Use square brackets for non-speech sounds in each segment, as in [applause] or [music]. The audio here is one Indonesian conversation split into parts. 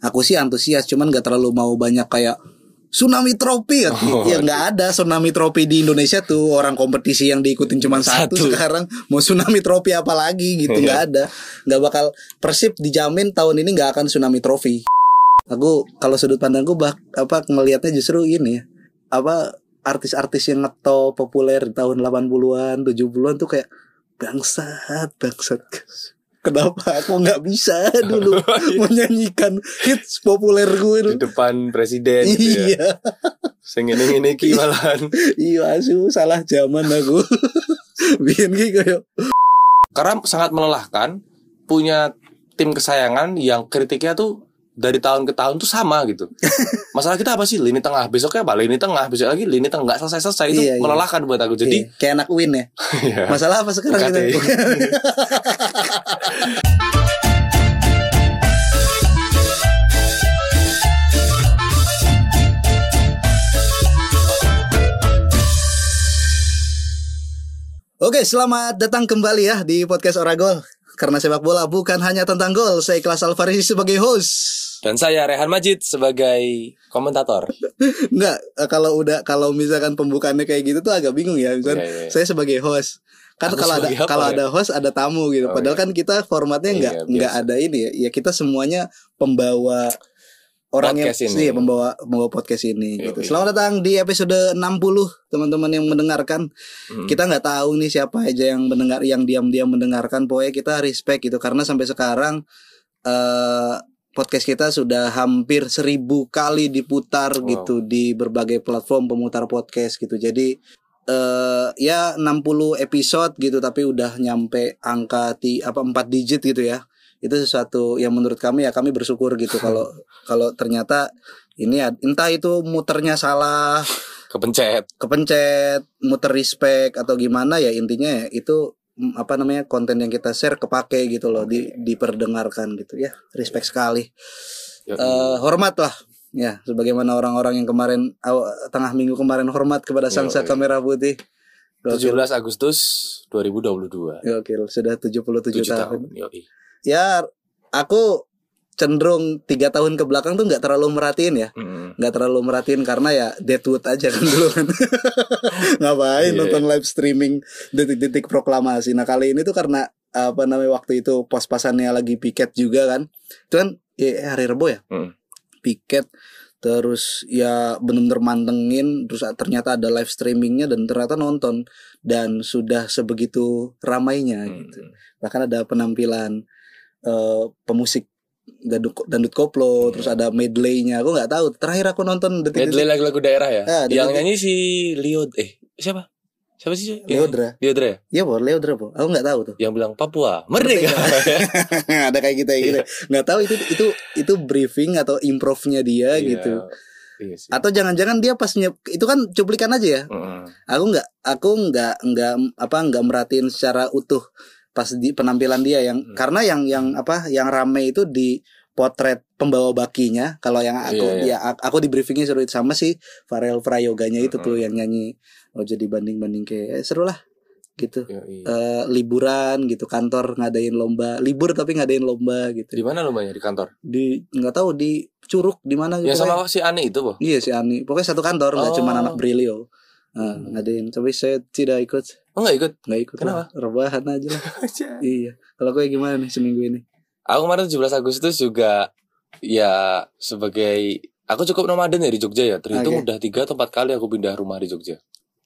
aku sih antusias cuman nggak terlalu mau banyak kayak tsunami tropi. Ya Oh, [laughs] ya nggak ada tsunami tropi di Indonesia tuh. Orang kompetisi yang diikutin cuma satu, Satu. sekarang mau tsunami tropi apa lagi gitu nggak [laughs] ada. Nggak bakal Persib dijamin tahun ini nggak akan tsunami trofi aku kalau sudut pandangku bak apa ngelihatnya justru ini ya. Apa artis-artis yang ngetop populer di tahun 80-an 70-an tuh kayak bangsat bangsat kenapa? Aku nggak bisa [laughs] dulu menyanyikan hits populer gue di depan presiden gitu ya. iya. Sing ini ini ki malahan. [laughs] iya asu salah zaman aku. Bikin gitu kayak Karena sangat melelahkan punya tim kesayangan yang kritiknya tuh dari tahun ke tahun tuh sama gitu. [laughs] Masalah kita apa sih? Lini tengah. Besoknya apa? Lini tengah. Besok lagi lini tengah nggak selesai-selesai itu Iya, iya. melelahkan buat aku. Jadi Iya, kayak anak win ya ya. masalah apa sekarang kita [laughs] Oke, selamat datang kembali ya di podcast Oragol. Karena sepak bola bukan hanya tentang gol. Saya Ikhlas Alfarisi sebagai host. Dan saya Rehan Majid sebagai komentator. [laughs] Enggak, eh, kalau udah kalau misalkan pembukaannya kayak gitu tuh agak bingung ya. Misalkan Iya, iya. saya sebagai host. Kan Aku kalau ada apa, kalau ya? ada host ada tamu gitu. Oh, Padahal iya. kan kita formatnya enggak Iya, enggak ada ini ya. Ya kita semuanya pembawa orang Podcast yang ini. iya, pembawa pembawa podcast ini Iya, gitu. iya. Selamat datang di episode 60 teman-teman yang mendengarkan. Hmm. Kita nggak tahu nih siapa aja yang mendengar yang diam-diam mendengarkan. Pokoknya kita respect gitu karena sampai sekarang eh podcast kita sudah hampir seribu kali diputar Wow. gitu di berbagai platform pemutar podcast gitu. Jadi eh ya 60 episode gitu tapi udah nyampe angka ti apa 4 digit gitu ya. Itu sesuatu yang menurut kami ya kami bersyukur gitu [laughs] kalau kalau ternyata ini entah itu muternya salah Kepencet. kepencet, muter respect atau gimana ya intinya ya itu apa namanya konten yang kita share kepake gitu loh di diperdengarkan gitu ya respect sekali Yoi. Eh, hormat lah ya sebagaimana orang-orang yang kemarin aw- tengah minggu kemarin hormat kepada sang Yoi. saka merah putih Gokil, 17 Agustus 2022. gokil sudah 77 7 tahun. tahun. Yoi. Ya aku cenderung tiga tahun ke belakang tuh nggak terlalu merhatiin ya Mm. nggak terlalu merhatiin karena ya Deadwood aja kan dulu kan [laughs] ngapain Iya. nonton live streaming detik-detik proklamasi nah kali ini tuh karena apa namanya waktu itu pos-pasannya lagi piket juga kan itu kan ya, hari Rebo ya Mm. piket terus ya bener-bener mantengin terus ternyata ada live streamingnya dan ternyata nonton dan sudah sebegitu ramainya gitu Mm. bahkan ada penampilan eh, pemusik dandut, dandut koplo terus ada medley-nya aku nggak tahu terakhir aku nonton detik Medley lagu-lagu daerah ya. Ah, yang nyanyi si Leo eh siapa? Siapa sih? Leodra Leodra ya? iya po Leodra po aku nggak tahu tuh Yang bilang Papua Merdeka. [laughs] [laughs] ada kayak gitu ya gitu nggak tahu itu itu itu briefing atau improve-nya dia Iya. gitu Iya sih. atau jangan-jangan dia pas nyep itu kan cuplikan aja ya Mm-mm. aku nggak aku nggak nggak apa nggak merhatiin secara utuh pas di penampilan dia yang Hmm. karena yang yang apa yang rame itu di potret pembawa bakinya kalau yang aku Iya, iya. ya aku di briefingnya seru itu sama si Farel Prayoganya itu tuh Hmm. yang nyanyi oh jadi banding banding kayak eh, seru lah gitu Yoi. Eh, liburan gitu kantor ngadain lomba libur tapi ngadain lomba Di gitu mana lumayan di kantor? di nggak tahu di curug di mana gitu Ya sama si Ani itu, Boh. iya si Ani pokoknya satu kantor nggak Oh. cuma anak Brilio Nah, Hmm. ngadain tapi saya tidak ikut Oh enggak ikut. nggak ikut lah rebahan aja lah [laughs] iya kalau gue gimana nih seminggu ini Aku kemarin 17 Agustus juga ya sebagai aku cukup nomaden ya di Jogja ya. Terhitung Oke. udah tiga atau empat kali aku pindah rumah di Jogja.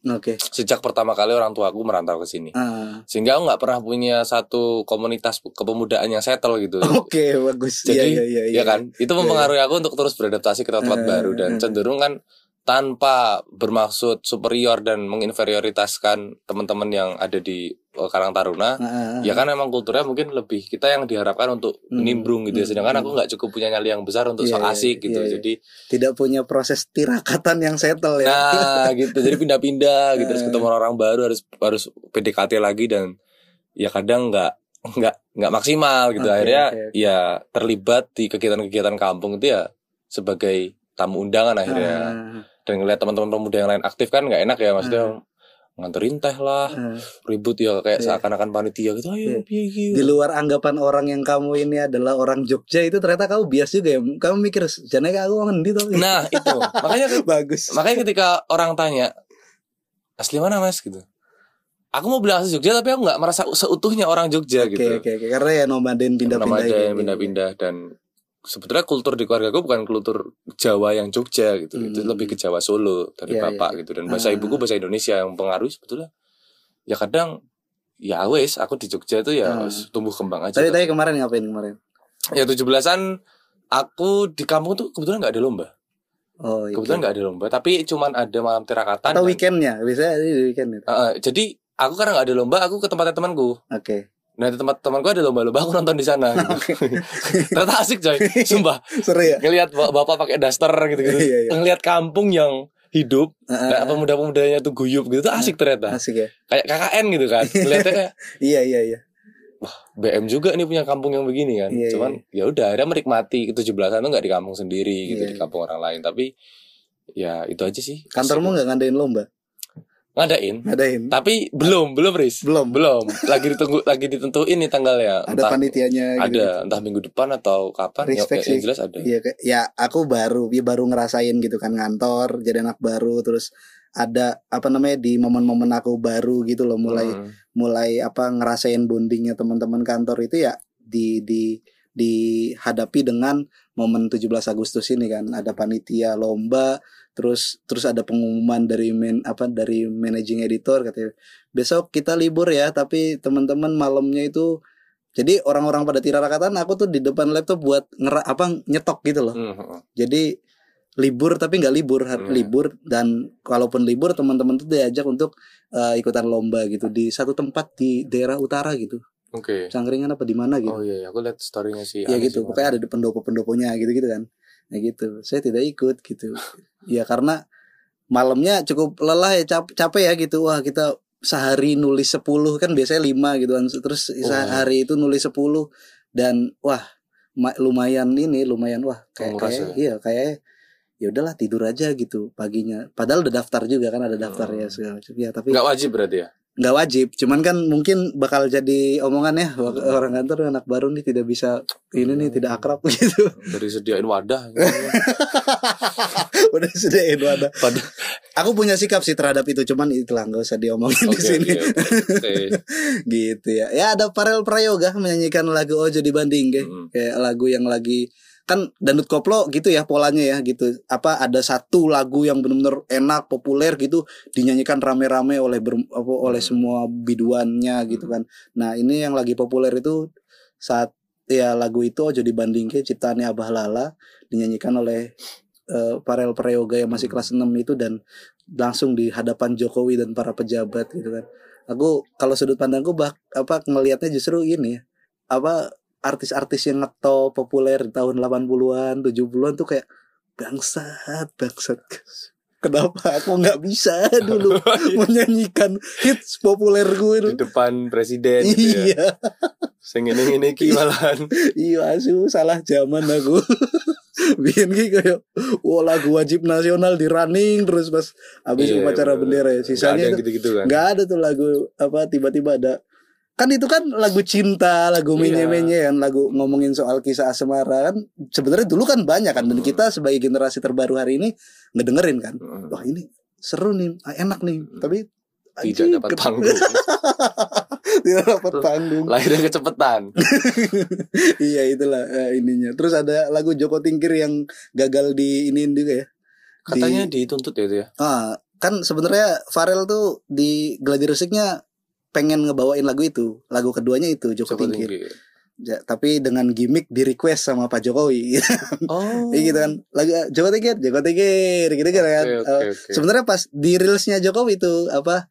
oke Sejak pertama kali orang tua aku merantau ke sini. ah Sehingga aku nggak pernah punya satu komunitas kepemudaan yang settle gitu. [laughs] oke bagus Jadi, iya iya ya iya kan? Itu mempengaruhi aku untuk terus beradaptasi ke tempat Eh, baru dan eh. cenderung kan tanpa bermaksud superior dan menginferioritaskan teman-teman yang ada di eh, Karang Taruna. Ah, ah, ah. Ya kan emang kulturnya mungkin lebih kita yang diharapkan untuk Hmm. nimbrung gitu ya. Hmm. Sedangkan aku nggak cukup punya nyali yang besar untuk Iya, sok asik gitu. iya, iya. Jadi tidak punya proses tirakatan yang settle ya nah [laughs] gitu. Jadi pindah-pindah gitu terus Eh. ketemu orang baru harus harus PDKT lagi dan ya kadang nggak nggak nggak maksimal gitu. Oke, Akhirnya oke, oke. ya terlibat di kegiatan-kegiatan kampung itu ya sebagai tamu undangan akhirnya. Ah, Dan ngeliat teman-teman pemuda yang lain aktif kan nggak enak ya maksudnya. nganterin teh lah, Eh, ribut ya kayak Iya. seakan-akan panitia gitu. Iya. Ayo piye iki?" di luar anggapan orang yang kamu ini adalah orang Jogja itu ternyata kamu bias juga ya kamu mikir jane aku ngendi tuh Nah, itu. Makanya [laughs] bagus makanya ketika orang tanya asli mana Mas gitu. Aku mau bilang asli Jogja tapi aku nggak merasa seutuhnya orang Jogja oke gitu. oke oke karena ya nomaden pindah-pindah ada gitu. yang pindah-pindah dan sebetulnya kultur di keluarga gue bukan kultur Jawa yang Jogja gitu. Hmm. Itu lebih ke Jawa Solo dari Iya, bapak iya. gitu dan bahasa Ah. ibuku bahasa Indonesia yang mempengaruhi sebetulnya. Ya kadang ya wes aku di Jogja itu ya Ah. tumbuh kembang aja. tapi tadi kemarin ngapain kemarin Ya 17-an aku di kampung tuh kebetulan nggak ada lomba. oh iya. Kebetulan nggak ada lomba, tapi cuman ada malam tirakatan. atau dan- weekendnya biasanya di weekend itu Uh, uh, jadi aku karena nggak ada lomba, aku ke tempatnya temanku. oke Nah di tempat temanku ada lomba-lomba, aku nonton di sana. Gitu. [laughs] Ternyata asik coy, sumpah. seru ya Ngelihat bap- bapak pakai daster gitu-gitu, Iya, iya. ngelihat kampung yang hidup, Ah, nah, pemuda-pemudanya tuh guyup gitu, tuh asik ternyata. asik ya Kayak KKN gitu kan, ngeliatnya kayak iya iya iya BM juga nih punya kampung yang begini kan. Iya, Cuman ya udah, akhirnya menikmati ke 17-an tuh nggak di kampung sendiri gitu, Iya, di iya. kampung orang lain. Tapi ya itu aja sih. kantormu nggak ngadain lomba ngadain, ngadain tapi belum, belum Riz. belum Belum, [laughs] lagi ditunggu, lagi ditentuin nih tanggalnya. ada panitianya gitu. ada entah minggu depan atau kapan ya, Respect ya, sih. jelas ada Iya ya aku baru ya baru ngerasain gitu kan ngantor jadi anak baru terus ada apa namanya di momen-momen aku baru gitu loh mulai Hmm. mulai apa ngerasain bondingnya teman-teman kantor itu ya di di dihadapi dengan momen 17 Agustus ini kan ada panitia lomba terus terus ada pengumuman dari men apa dari managing editor katanya besok kita libur ya tapi teman-teman malamnya itu jadi orang-orang pada tirarakatan aku tuh di depan laptop buat ngera apa nyetok gitu loh Hmm. jadi libur tapi nggak libur Hmm. libur dan kalaupun libur teman-teman tuh diajak untuk eh, ikutan lomba gitu di satu tempat di daerah utara gitu Oke. Cangkringan apa di mana gitu Oh iya, iya, aku lihat storynya si ya gitu pokoknya ada pendopo-pendoponya gitu gitu kan nah gitu. Saya tidak ikut gitu. Ya karena malamnya cukup lelah ya cap- capek ya gitu. Wah kita sehari nulis 10 kan biasanya 5 gitu. Kan terus Oh. sehari itu nulis 10 dan wah ma- lumayan ini lumayan wah kayak, kayak iya kayak ya udahlah tidur aja gitu paginya. Padahal udah daftar juga kan ada daftarnya Hmm. segala macam. Ya tapi Nggak wajib berarti ya? Nggak wajib cuman kan mungkin bakal jadi omongan ya wak- orang kantor anak baru nih tidak bisa ini nih tidak akrab [laughs] gitu Dari sediain wadah. gitu. [laughs] udah sediain wadah Pada- aku punya sikap sih terhadap itu cuman itulah nggak usah diomongin di Oke, sini oke. Oke. [laughs] gitu ya ya ada Farel Prayoga menyanyikan lagu Ojo dibanding kayak, Mm. kayak lagu yang lagi kan dandut koplo gitu ya polanya ya gitu. Apa ada satu lagu yang benar-benar enak populer gitu dinyanyikan rame-rame oleh ber- apa, oleh Hmm. semua biduannya gitu kan. Nah ini yang lagi populer itu saat ya lagu itu Ojo dibanding ke ciptaannya Abah Lala dinyanyikan oleh eh, Farel Prayoga yang masih Hmm. kelas 6 itu dan langsung di hadapan Jokowi dan para pejabat gitu kan. Aku kalau sudut pandangku bah apa ngelihatnya justru ini ya. Apa artis-artis yang ngetop populer di tahun 80-an 70-an tuh kayak bangsat bangsat. Kenapa? Aku nggak bisa [laughs] dulu menyanyikan hits populer gue di depan presiden gitu ya. iya. Sing ini ini ki malahan. iya asu salah zaman aku. [laughs] Bikin ki kayak wah lagu wajib nasional di running terus pas habis Iya, upacara bendera ya. Ada sisanya yang itu gitu-gitu kan. nggak ada tuh lagu apa tiba-tiba ada kan itu kan lagu cinta lagu Iya. menye-menye kan lagu ngomongin soal kisah asmara kan sebenarnya dulu kan banyak kan dan Hmm. kita sebagai generasi terbaru hari ini ngedengerin kan Mm. wah ini seru nih ah, enak nih Hmm. tapi Tidak anjing, dapat panggung. [laughs] tidak dapat panggung Lahirnya kecepatan. [laughs] iya itulah eh, ininya terus ada lagu Joko Tingkir yang gagal di ini juga ya Katanya dituntut ya itu ya. ah kan sebenarnya Farel tuh di Gladi Resiknya pengen ngebawain lagu itu lagu keduanya itu Joko Tingkir Tingkir. Ja, tapi dengan gimmick di request sama Pak Jokowi [laughs] Oh. Gitu kan lagu Joko Tingkir Joko Tingkir gitu kan Oke, Eh, oke, oke. sebenarnya pas di reelsnya Jokowi itu apa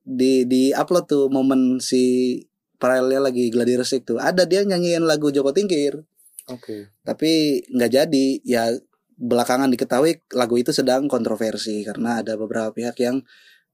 di di upload tuh momen si Farelnya lagi gladi resik tuh ada dia nyanyiin lagu Joko Tingkir Oke. tapi nggak jadi ya belakangan diketahui lagu itu sedang kontroversi karena ada beberapa pihak yang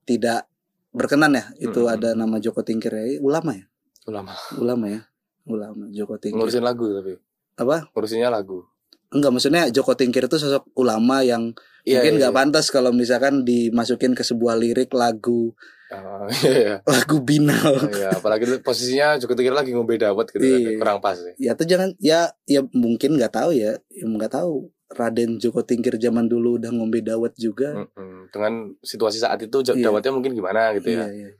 tidak berkenan ya itu Hmm. ada nama Joko Tingkir ya ulama ya Ulama. ulama ya ulama Joko Tingkir Ngurusin lagu tapi. apa Ngurusinnya lagu. enggak maksudnya Joko Tingkir itu sosok ulama yang Iya, mungkin iya, nggak iya. pantas kalau misalkan dimasukin ke sebuah lirik lagu Oh, [laughs] iya, iya. lagu binal. Oh, iya, apalagi posisinya Joko Tingkir lagi ngombe dawet gitu. Iya. kurang pas sih. Ya tuh jangan ya ya mungkin nggak tahu ya, ya nggak tahu. Raden Joko Tingkir zaman dulu udah ngombe dawet juga. Mm-mm. Dengan situasi saat itu Iya. dawetnya mungkin gimana gitu ya. Iya, iya.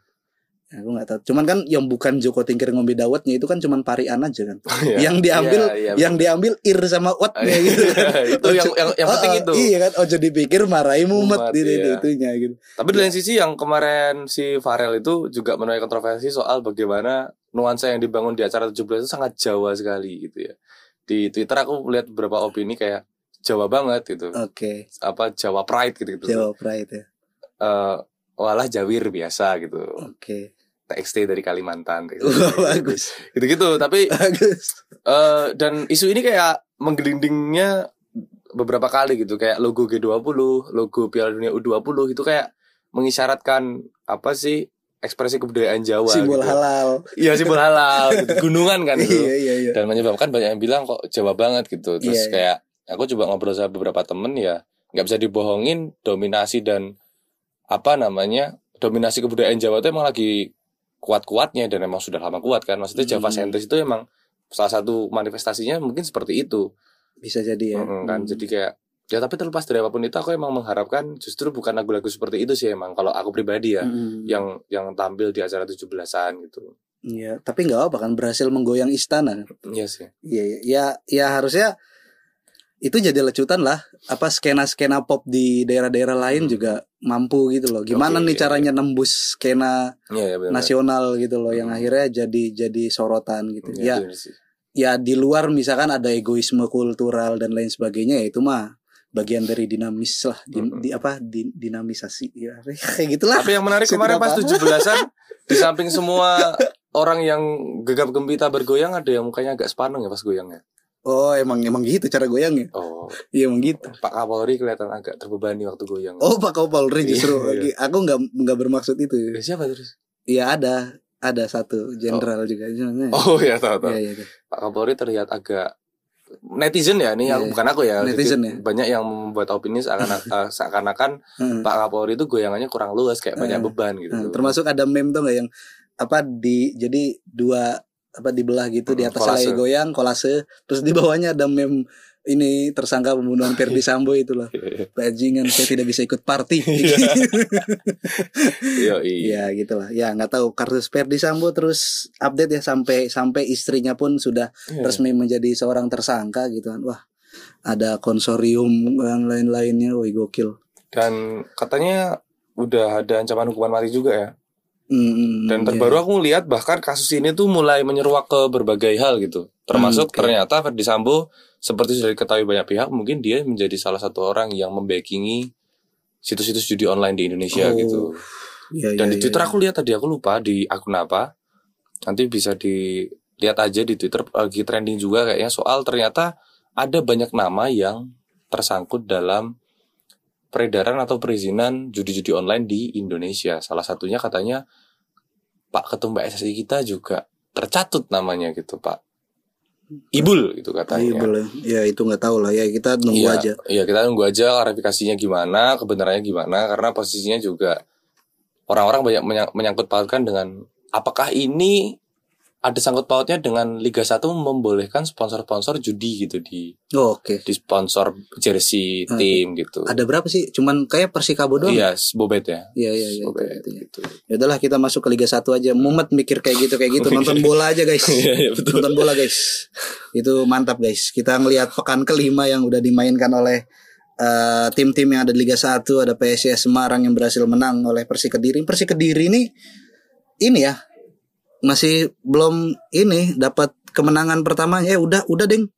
Ya, aku nggak tahu. Cuman kan yang bukan Joko Tingkir ngombe dawetnya itu kan cuman parian aja kan. [laughs] Iya. yang diambil Iya, iya, yang diambil ir sama watnya gitu. [laughs] itu yang yang, yang penting Oh, oh, itu. Iya kan, ojo dipikir marahi mumet di di- iya. itunya gitu. Tapi di lain sisi yang kemarin si Farel itu juga menuai kontroversi soal bagaimana nuansa yang dibangun di acara 17 itu sangat Jawa sekali gitu ya. Di Twitter aku lihat beberapa opini kayak Jawa banget gitu. Oke, Apa Jawa Pride gitu gitu. Jawa Pride ya. Eh, walah Jawir biasa gitu. Oke. TXT dari Kalimantan gitu. Bagus. Gitu-gitu tapi Bagus. eh dan isu ini kayak menggelindingnya beberapa kali gitu kayak logo G20, logo Piala Dunia U20 itu kayak mengisyaratkan apa sih ekspresi kebudayaan Jawa Simbol gitu. halal. Iya simbol halal gitu. [laughs] Gunungan kan itu. Iya, iya, iya. Dan menyebabkan banyak yang bilang kok Jawa banget gitu. Terus Iya, iya. kayak aku coba ngobrol sama beberapa temen ya nggak bisa dibohongin dominasi dan apa namanya dominasi kebudayaan Jawa itu emang lagi kuat-kuatnya dan emang sudah lama kuat kan. Maksudnya Java Hmm. sentris itu emang salah satu manifestasinya mungkin seperti itu. Bisa jadi ya. Mm-mm, kan Hmm. jadi kayak ya tapi terlepas dari apa pun itu aku emang mengharapkan justru bukan lagu-lagu seperti itu sih emang kalau aku pribadi ya Mm. yang yang tampil di acara 17-an gitu. Iya, tapi nggak apa kan berhasil menggoyang istana. Iya sih. Iya, iya. ya, ya harusnya itu jadi lecutan lah. Apa skena-skena pop di daerah-daerah lain Hmm. juga mampu gitu loh. Gimana Oke, nih caranya nembus skena Iya ya benar. nasional gitu loh, yang Hmm. akhirnya jadi jadi sorotan gitu. Ya, benar sih. ya di luar misalkan ada egoisme kultural dan lain sebagainya ya itu mah bagian dari dinamis lah di, Mm-mm. di- apa di, dinamisasi ya [laughs] kayak gitulah Tapi yang menarik kemarin pas apa? 17-an [laughs] di samping semua orang yang gegap gempita bergoyang ada yang mukanya agak sepaneng ya pas goyangnya. Oh emang emang gitu cara goyangnya Oh, iya emang gitu Pak Kapolri kelihatan agak terbebani waktu goyang. oh pak Kapolri justru Iya, aku nggak nggak bermaksud itu siapa terus? iya ada ada satu jenderal juga Oh ya tahu tahu. iya iya iya. Pak Kapolri terlihat agak netizen ya ini Iya. aku bukan aku ya Netizen ya. banyak yang membuat opini seakan [laughs] eh, seakan-akan Heeh. Pak Kapolri itu goyangannya kurang luas kayak banyak beban gitu Nah, termasuk ada meme tuh nggak yang apa di jadi dua apa dibelah gitu di Hmm, atas kolase. lagi goyang kolase. Terus di bawahnya ada meme ini tersangka pembunuhan Ferdi Sambo itu loh. Bajingan saya tidak bisa ikut party [laughs] Iya, iya. ya gitulah. Ya nggak tahu kasus Ferdi Sambo terus update ya sampai sampai istrinya pun sudah Iya. resmi menjadi seorang tersangka gitu kan. Wah ada konsorium dan lain-lainnya. Woi gokil. Dan katanya udah ada ancaman hukuman mati juga ya. Hmm, Dan iya. terbaru aku lihat bahkan kasus ini tuh mulai menyeruak ke berbagai hal gitu. Termasuk Hmm, oke. ternyata Ferdi Sambo seperti sudah diketahui banyak pihak mungkin dia menjadi salah satu orang yang membackingi situs-situs judi online di Indonesia Oh, gitu. Iya, Dan iya, di Twitter iya. aku lihat tadi aku lupa di akun apa. Nanti bisa dilihat aja di Twitter lagi trending juga kayaknya soal ternyata ada banyak nama yang tersangkut dalam peredaran atau perizinan judi-judi online di Indonesia. Salah satunya katanya Pak Ketum PSSI kita juga tercatut namanya gitu Pak. Ibul gitu katanya. iya, boleh. Ya itu nggak tahu lah ya kita nunggu Iya, aja. Iya kita nunggu aja klarifikasinya gimana, kebenarannya gimana, karena posisinya juga orang-orang banyak menya- menyangkut pautkan dengan apakah ini ada sangkut pautnya dengan Liga 1 membolehkan sponsor-sponsor judi gitu di Oh, Oke. di sponsor jersey Oke. tim gitu. Ada berapa sih? Cuman kayak Persikabo doang. Iya, bobet ya. Iya iya iya. Bobet itu, itu. gitu. Ya udahlah kita masuk ke Liga 1 aja. Mumet mikir kayak gitu kayak gitu. Nonton bola aja guys. [laughs] Iya, iya, betul. Nonton bola guys. Itu mantap guys. Kita ngelihat pekan kelima yang udah dimainkan oleh eh, tim-tim yang ada di Liga 1 ada PSIS Semarang yang berhasil menang oleh Persik Kediri. Persik Kediri ini ini ya masih belum ini dapat kemenangan pertamanya. Ya udah udah ding.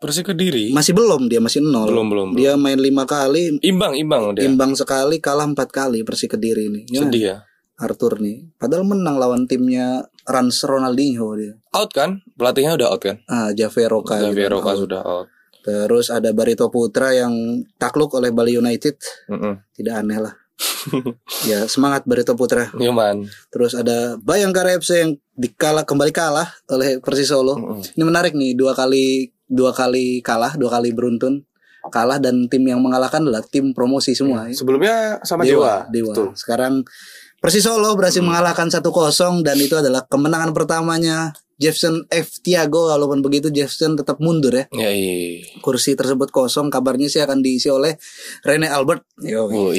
Persik Kediri Masih belum dia masih nol. belum belum. belum. Dia main lima kali, Imbang imbang dia. imbang sekali, kalah empat kali Persik Kediri ini. Ya, Sedih ya. Arthur nih. Padahal menang lawan timnya Rans Ronaldinho dia. Out kan? Pelatihnya udah out kan? Ah, Javeroka. juga. Javier Roca sudah out. Terus ada Barito Putra yang takluk oleh Bali United. Mm-mm. Tidak aneh lah. [laughs] ya semangat Barito Putra. Nyoman. Terus ada Bayangkara FC yang dikalah kembali kalah oleh Persis Solo. Mm-mm. Ini menarik nih dua kali dua kali kalah, dua kali beruntun kalah dan tim yang mengalahkan adalah tim promosi semua. Sebelumnya sama Dewa. Dewa. Betul. Sekarang Persis Solo berhasil mengalahkan 1-0 dan itu adalah kemenangan pertamanya Jefferson F Tiago walaupun begitu Jefferson tetap mundur ya. Ya, iya. Kursi tersebut kosong kabarnya sih akan diisi oleh Rene Albert. Yo, Oh,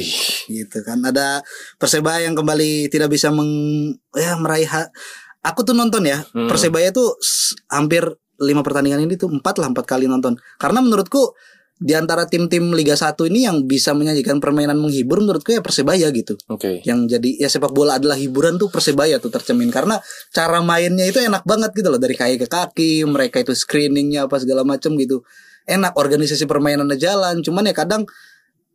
gitu kan. Ada Persebaya yang kembali tidak bisa meng ya meraih ha- Aku tuh nonton ya. Hmm. Persebaya tuh hampir lima pertandingan ini tuh empat lah empat kali nonton. Karena menurutku di antara tim-tim Liga 1 ini yang bisa menyajikan permainan menghibur menurutku ya Persebaya gitu. Oke. Yang jadi ya sepak bola adalah hiburan tuh Persebaya tuh tercemin karena cara mainnya itu enak banget gitu loh dari kaki ke kaki, mereka itu screeningnya apa segala macam gitu. Enak organisasi permainannya jalan, cuman ya kadang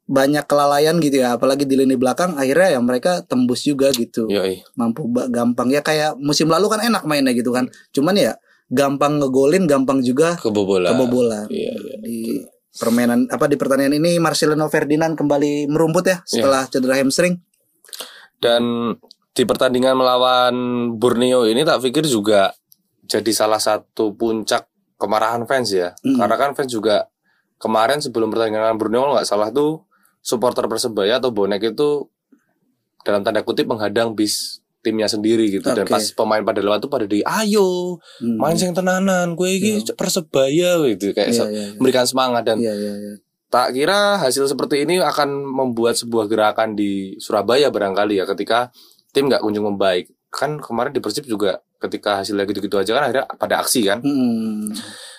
banyak kelalaian gitu ya, apalagi di lini belakang akhirnya ya mereka tembus juga gitu. Iya. Mampu gampang ya kayak musim lalu kan enak mainnya gitu kan. Cuman ya gampang ngegolin, gampang juga Kebobolan. kebobolan. Iya, iya. Di permainan apa di pertandingan ini Marcelino Ferdinand kembali merumput ya setelah cedera hamstring. Dan di pertandingan melawan Borneo ini tak pikir juga jadi salah satu puncak kemarahan fans ya. Hmm. Karena kan fans juga kemarin sebelum pertandingan Borneo nggak salah tuh supporter Persebaya atau bonek itu dalam tanda kutip menghadang bis timnya sendiri gitu dan Oke. pas pemain pada lewat tuh pada di ayo Hmm. main sing tenanan gue ini persebaya gitu kayak se- iya, iya. memberikan semangat dan Iya iya iya. tak kira hasil seperti ini akan membuat sebuah gerakan di Surabaya barangkali ya ketika tim nggak kunjung membaik kan kemarin di Persib juga ketika hasilnya gitu-gitu aja kan akhirnya pada aksi kan Hmm.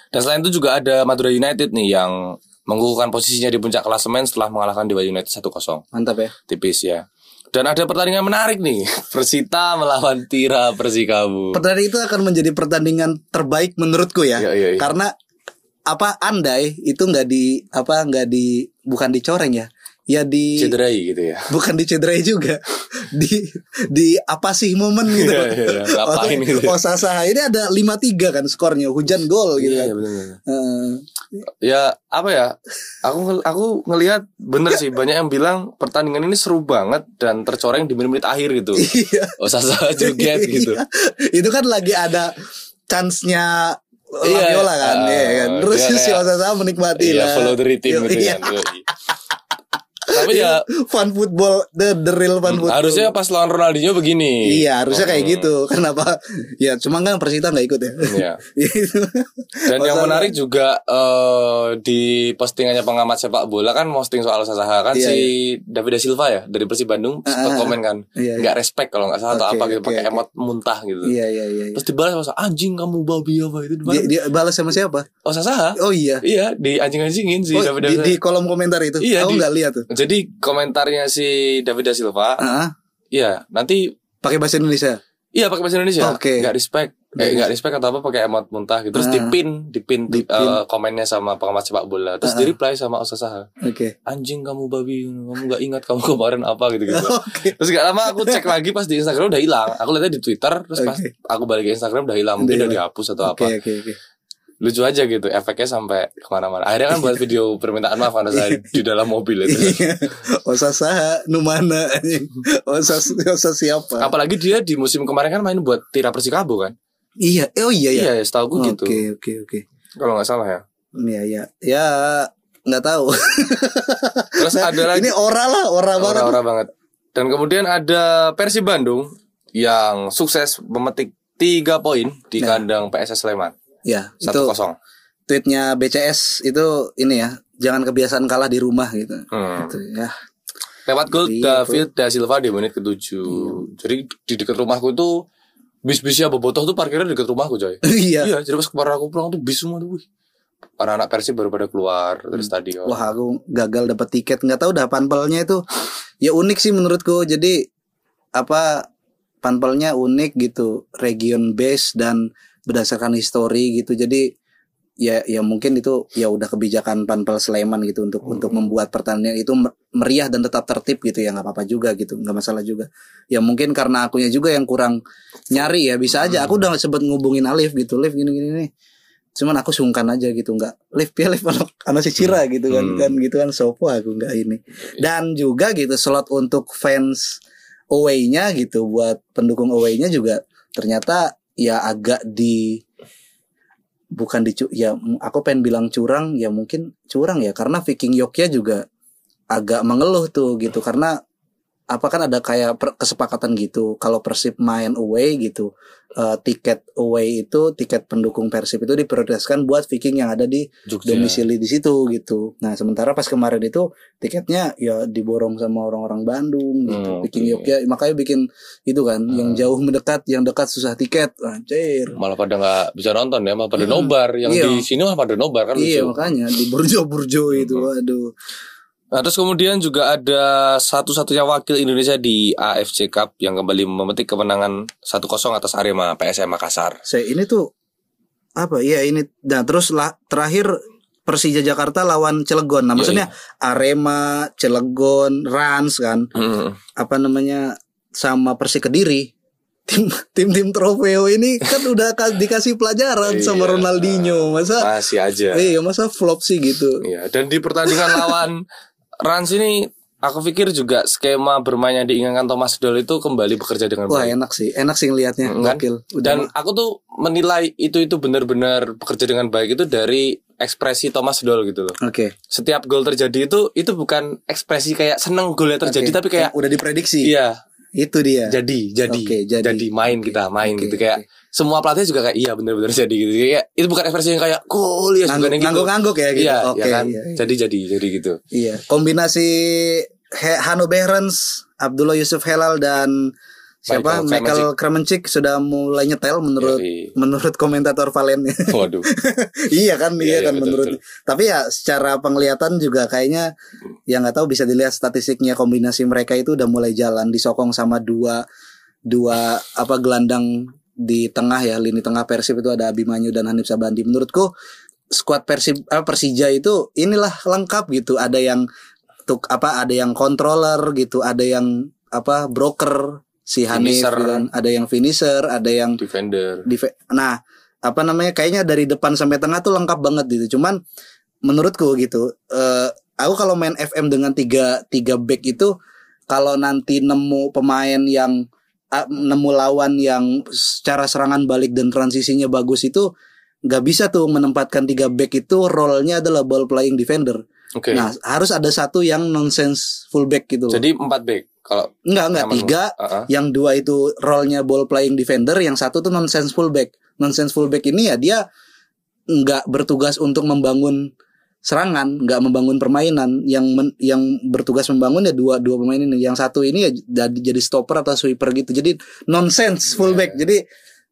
dan selain itu juga ada Madura United nih yang mengukuhkan posisinya di puncak klasemen setelah mengalahkan Dewa United 1-0 Mantap ya. tipis ya dan ada pertandingan menarik nih [laughs] Persita melawan Tira Persikabu Pertandingan itu akan menjadi pertandingan terbaik menurutku ya. Iya, iya, iya. Karena apa andai itu nggak di apa nggak di bukan dicoreng ya. Ya di cederai gitu ya bukan dicederai juga. [laughs] di di apa sih momen gitu. Iya, iya, iya. Ngapain gitu ya? Oh Sasa ini ada 5-3 kan skornya hujan gol gitu Iya, kan. bener-bener. Eh, ya apa ya aku aku ngelihat bener sih banyak yang bilang pertandingan ini seru banget dan tercoreng di menit-menit akhir gitu Iya. oh sasa joget [laughs] gitu Iya. Itu kan lagi ada chance-nya Iya, Laviola kan, iya kan. Terus dia si kayak- Osasa menikmati iya lah. follow the rhythm gitu Iya. kan. Tapi ya Fun football, the, the real fun football. harusnya pas lawan Ronaldinho begini Iya, harusnya kayak Hmm. gitu. Kenapa? Ya, cuma kan Persita nggak ikut ya. Iya. [laughs] Itu. Dan yang menarik juga eh, di postingannya pengamat sepak bola kan posting soal Sasaha kan Iya, si David da Silva ya dari Persib Bandung Ah, sempat ah, komen kan Iya, iya. nggak respect kalau nggak salah atau Oke, apa gitu oke, pakai oke. emot muntah gitu. Iya, iya, iya. iya. Terus dibalas sama anjing kamu babi apa itu Dia, dibalas. dia balas sama siapa? Oh Sasaha? Oh iya. Iya di anjing-anjingin si Oh, David da di, di kolom komentar itu. Iya, Aku nggak lihat tuh. Jadi komentarnya si David da Silva, Ah, iya nanti pakai bahasa Indonesia. iya pakai bahasa Indonesia, Oke. nggak respect, eh nggak respect atau apa pakai emot muntah gitu, terus Ah. dipin, dipin, Dipin. eh, komennya sama pengamat sepak bola, terus Ah. di reply sama Osasaha, Oke. anjing kamu babi, kamu nggak ingat kamu [laughs] kemarin apa gitu gitu. Oke. Terus gak lama aku cek lagi pas di Instagram udah hilang, aku lihatnya di Twitter, terus pas Oke. aku balik ke Instagram udah hilang, mungkin Udah dihapus atau Oke, apa, oke, oke. Lucu aja gitu, efeknya sampai ke mana-mana. Akhirnya kan buat [laughs] video permintaan maaf pada saya di dalam mobil itu. Iya. Osasa nu mana anjing? Osas Osas siapa? Apalagi dia di musim kemarin kan main buat Tira Persikabo kan. Iya, oh iya ya. Iya, setahu gue gitu. Oke, oke, oke. Kalau nggak salah ya. Iya, iya. Ya nggak tahu. Terus ada lagi Ini ora lah, ora banget. orang-orang banget. Dan kemudian ada Persib Bandung yang sukses memetik tiga poin di Ya. kandang PSS Sleman. Ya, Satu itu kosong. tweetnya BCS itu ini ya, jangan kebiasaan kalah di rumah gitu. Hmm. Gitu, ya. Lewat gol Iya, David da Silva di menit ketujuh. Jadi di dekat rumahku tuh bis-bisnya bobotoh tuh parkirnya dekat rumahku coy. [laughs] Iya. Iya, jadi pas kemarin aku pulang tuh bis semua tuh. wih. Anak-anak Persib baru pada keluar dari stadion. Hmm. Wah, aku gagal dapat tiket. nggak tahu dah panpelnya itu [laughs] ya unik sih menurutku. Jadi apa panpelnya unik gitu, region base dan berdasarkan histori gitu. Jadi ya ya mungkin itu ya udah kebijakan panpel Sleman gitu untuk Hmm. untuk membuat pertandingan itu mer- meriah dan tetap tertib gitu ya nggak apa-apa juga gitu nggak masalah juga ya mungkin karena akunya juga yang kurang nyari ya bisa aja aku udah sempet ngubungin Alif gitu Alif gini gini nih cuman aku sungkan aja gitu nggak lift ya lift anak anak si Cira gitu kan Hmm. kan gitu kan sopo aku nggak ini dan juga gitu slot untuk fans away-nya gitu buat pendukung away-nya juga ternyata ya agak di bukan di ya aku pengen bilang curang ya mungkin curang ya karena Viking Yogya juga agak mengeluh tuh gitu karena apa kan ada kayak per- kesepakatan gitu kalau Persib main away gitu eh, tiket away itu tiket pendukung Persib itu diprioritaskan buat Viking yang ada di Jogja. domisili di situ gitu. Nah sementara pas kemarin itu tiketnya ya diborong sama orang-orang Bandung gitu. Hmm, oke. Yogya makanya bikin itu kan yang Hmm. jauh mendekat, yang dekat susah tiket. Anjir. malah pada nggak bisa nonton ya malah pada Hmm. nobar yang Iya. di sini malah pada nobar kan Iya lucu. makanya di burjo-burjo itu Hmm. aduh. Nah, terus kemudian juga ada satu-satunya wakil Indonesia di AFC Cup yang kembali memetik kemenangan 1-0 atas Arema PSM Makassar. Saya ini tuh apa ya ini nah terus lah terakhir Persija Jakarta lawan Cilegon. Nah Yoi. maksudnya Arema, Cilegon, Rans kan Hmm. apa namanya sama Persi Kediri tim tim tim trofeo ini kan udah ka- dikasih pelajaran sama Iya. Ronaldinho masa Masih aja. iya masa flop sih gitu Iya, dan di pertandingan [laughs] lawan Rans ini aku pikir juga skema bermain yang diinginkan Thomas Doll itu kembali bekerja dengan wah baik. enak sih enak sih ngelihatnya Kan? Dan aku tuh menilai itu itu benar-benar bekerja dengan baik itu dari ekspresi Thomas Doll gitu loh. oke Setiap gol terjadi itu itu bukan ekspresi kayak seneng golnya terjadi Oke. tapi kayak udah diprediksi iya itu dia. Jadi jadi Oke, jadi. main kita main Oke, gitu kayak semua pelatih juga kayak iya benar-benar jadi gitu. Kayak itu bukan ekspresi yang kayak gol ya yang gitu. ngangguk ya gitu. Iya oke ya kan? iya, iya. jadi jadi jadi gitu. Iya, kombinasi He- Hano Behrens, Abdullah Yusuf Helal dan siapa Michael Michael Kremencik sudah mulai nyetel menurut Yoi. menurut komentator Valen. [laughs] waduh [laughs] iya kan, iya, Iya, kan betul, menurut. betul. Tapi ya secara penglihatan juga kayaknya yang nggak tahu bisa dilihat statistiknya kombinasi mereka itu udah mulai jalan disokong sama dua dua apa gelandang di tengah ya lini tengah Persib itu ada Abimanyu dan Hanif Sabandi. Menurutku skuad Persib apa Persija itu inilah lengkap gitu. Ada yang tuk apa ada yang controller gitu, ada yang apa broker si Hanif Finisher. gitu kan. ada yang finisher, ada yang defender Dive- nah apa namanya kayaknya dari depan sampai tengah tuh lengkap banget gitu cuman menurutku gitu eh aku kalau main FM dengan tiga tiga back itu kalau nanti nemu pemain yang ah, nemu lawan yang secara serangan balik dan transisinya bagus itu nggak bisa tuh menempatkan tiga back itu role-nya adalah ball playing defender. oke Nah harus ada satu yang nonsense fullback gitu. loh. jadi empat back kalau Enggak enggak tiga Heeh. yang dua itu role-nya ball playing defender, yang satu tuh nonsense fullback. Nonsense fullback ini ya dia nggak bertugas untuk membangun serangan, nggak membangun permainan. Yang men- yang bertugas membangun ya dua dua pemain ini. Yang satu ini ya jadi, jadi stopper atau sweeper gitu. Jadi nonsense fullback. Jadi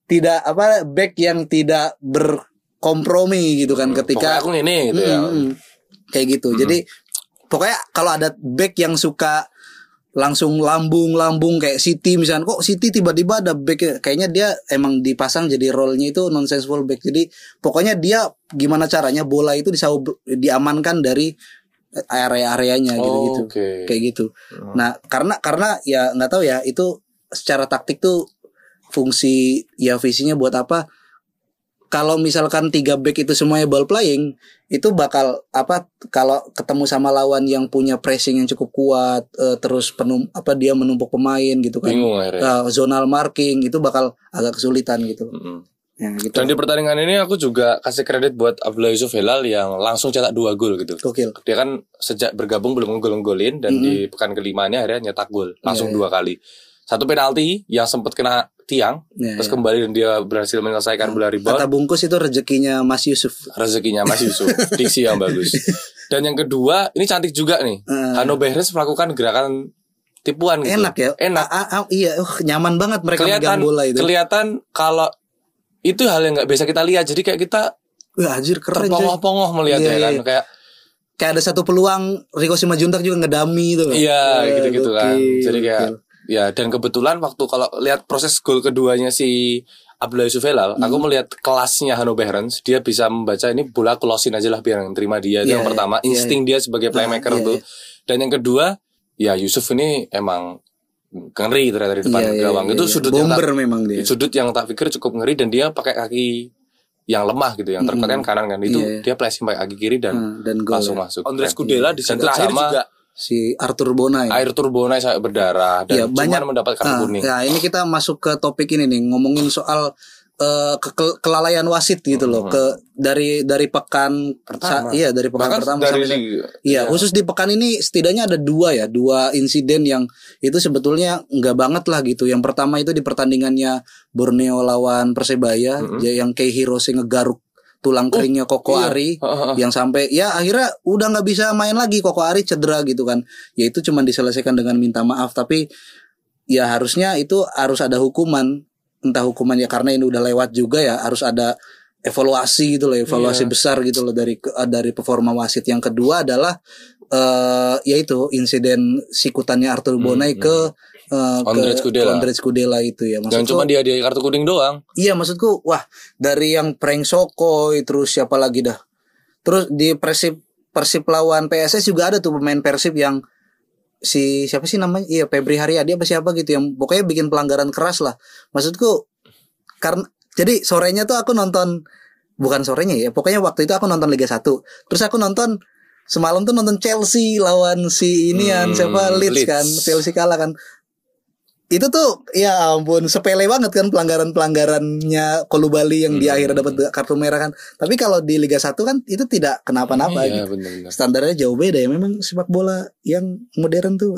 tidak apa back yang tidak berkompromi gitu kan ketika Pokoknya aku ini gitu ya Mm, mm. Kayak gitu. Jadi pokoknya kalau ada back yang suka langsung lambung-lambung kayak City misalnya kok City tiba-tiba ada back kayaknya dia emang dipasang jadi role-nya itu nonsense fullback. Jadi pokoknya dia gimana caranya bola itu bisa diamankan dari area-areanya gitu-gitu. Oh, oke. Kayak gitu. Nah, karena karena ya nggak tahu ya itu secara taktik tuh fungsi ya visinya buat apa? Kalau misalkan tiga back itu semuanya ball playing, itu bakal apa? Kalau ketemu sama lawan yang punya pressing yang cukup kuat, eh, terus penum apa dia menumpuk pemain gitu kan, bingung Eh, zonal marking itu bakal agak kesulitan gitu. Mm-mm. Ya, gitu. dan di pertandingan ini aku juga kasih kredit buat Abdullah Yusuf Helal yang langsung cetak dua gol gitu Gokil. dia kan sejak bergabung belum ngegol-golin dan Mm-mm. di pekan kelimanya akhirnya nyetak gol langsung Iya, iya. dua kali satu penalti yang sempat kena tiang Ya, terus ya. kembali dan dia berhasil menyelesaikan bola rebound Kata bungkus itu rezekinya Mas Yusuf. rezekinya Mas Yusuf [laughs] diksi yang bagus dan yang kedua ini cantik juga nih Eh, Hano Behrens melakukan gerakan tipuan gitu enak ya. enak Ah, ah, iya, uh, nyaman banget mereka kelihatan megang bola itu. kelihatan kalau itu hal yang nggak biasa kita lihat jadi kayak kita Wah, anjir keren cuy. terpongoh-pongoh melihatnya Iya, kan iya. kayak Kayak ada satu peluang Rico Simanjuntak juga ngedami itu. loh. Iya gitu-gitu kan. Jadi kayak. Ya dan kebetulan waktu kalau lihat proses gol keduanya si Abdullah Yusuf Helal, Hmm. aku melihat kelasnya Hano Behrens, dia bisa membaca ini bola closein aja lah biar yang terima dia itu Iya, yang pertama, iya, insting dia sebagai playmaker iya, tuh. Dan yang kedua, ya Yusuf ini emang ngeri ternyata di depan iya, gawang. iya, itu iya. sudut yang bomber tak, memang dia. sudut yang tak pikir cukup ngeri dan dia pakai kaki yang lemah gitu, yang terkuat kan kanan kan. Itu Iya, iya. dia flashing pakai kaki kiri dan Hmm, dan gol langsung ya. masuk. Andres Kudela di Dan situ terakhir sama juga si Arthur Bonai. air turbonai sampai berdarah dan cuma banyak mendapat kartu Nah, kuning. ya ini kita masuk ke topik ini nih ngomongin soal eh, ke- ke- kelalaian wasit gitu loh ke dari dari pekan Pertama. sa- iya dari pekan Bahkan pertama dari sampai. Iya, khusus di pekan ini setidaknya ada dua ya, dua insiden yang itu sebetulnya nggak banget lah gitu. Yang pertama itu di pertandingannya Borneo lawan Persebaya, ya, yang Kei Hirose ngegaruk tulang keringnya Koko iya. Ari, yang sampai ya akhirnya udah nggak bisa main lagi Koko Ari cedera gitu kan. Ya itu cuma diselesaikan dengan minta maaf, tapi ya harusnya itu harus ada hukuman, entah hukumannya karena ini udah lewat juga ya, harus ada evaluasi gitu loh, evaluasi Iya. besar gitu loh dari ke- dari performa wasit. Yang kedua adalah eh yaitu insiden sikutannya Arthur Bonai ke eh, ke Ondrej Hmm, Kudela. Ondrej Kudela itu ya. Jangan Maksudku, cuma dia dia kartu kuning doang. iya maksudku wah dari yang prank Sokoi terus siapa lagi dah. Terus di Persib Persib lawan PSS juga ada tuh pemain Persib yang si siapa sih namanya? Iya Febri Haryadi apa siapa gitu yang pokoknya bikin pelanggaran keras lah. Maksudku karena jadi sorenya tuh aku nonton bukan sorenya ya, pokoknya waktu itu aku nonton Liga 1. Terus aku nonton semalam tuh nonton Chelsea lawan si inian Hmm, siapa Leeds, Leeds. kan, Chelsea kalah kan. Itu tuh ya ampun sepele banget kan pelanggaran-pelanggarannya Kolubali yang di Hmm. akhirnya dapat kartu merah kan. Tapi kalau di Liga 1 kan itu tidak kenapa-napa Iya, gitu. benar-benar. Standarnya jauh beda ya memang sepak bola yang modern tuh.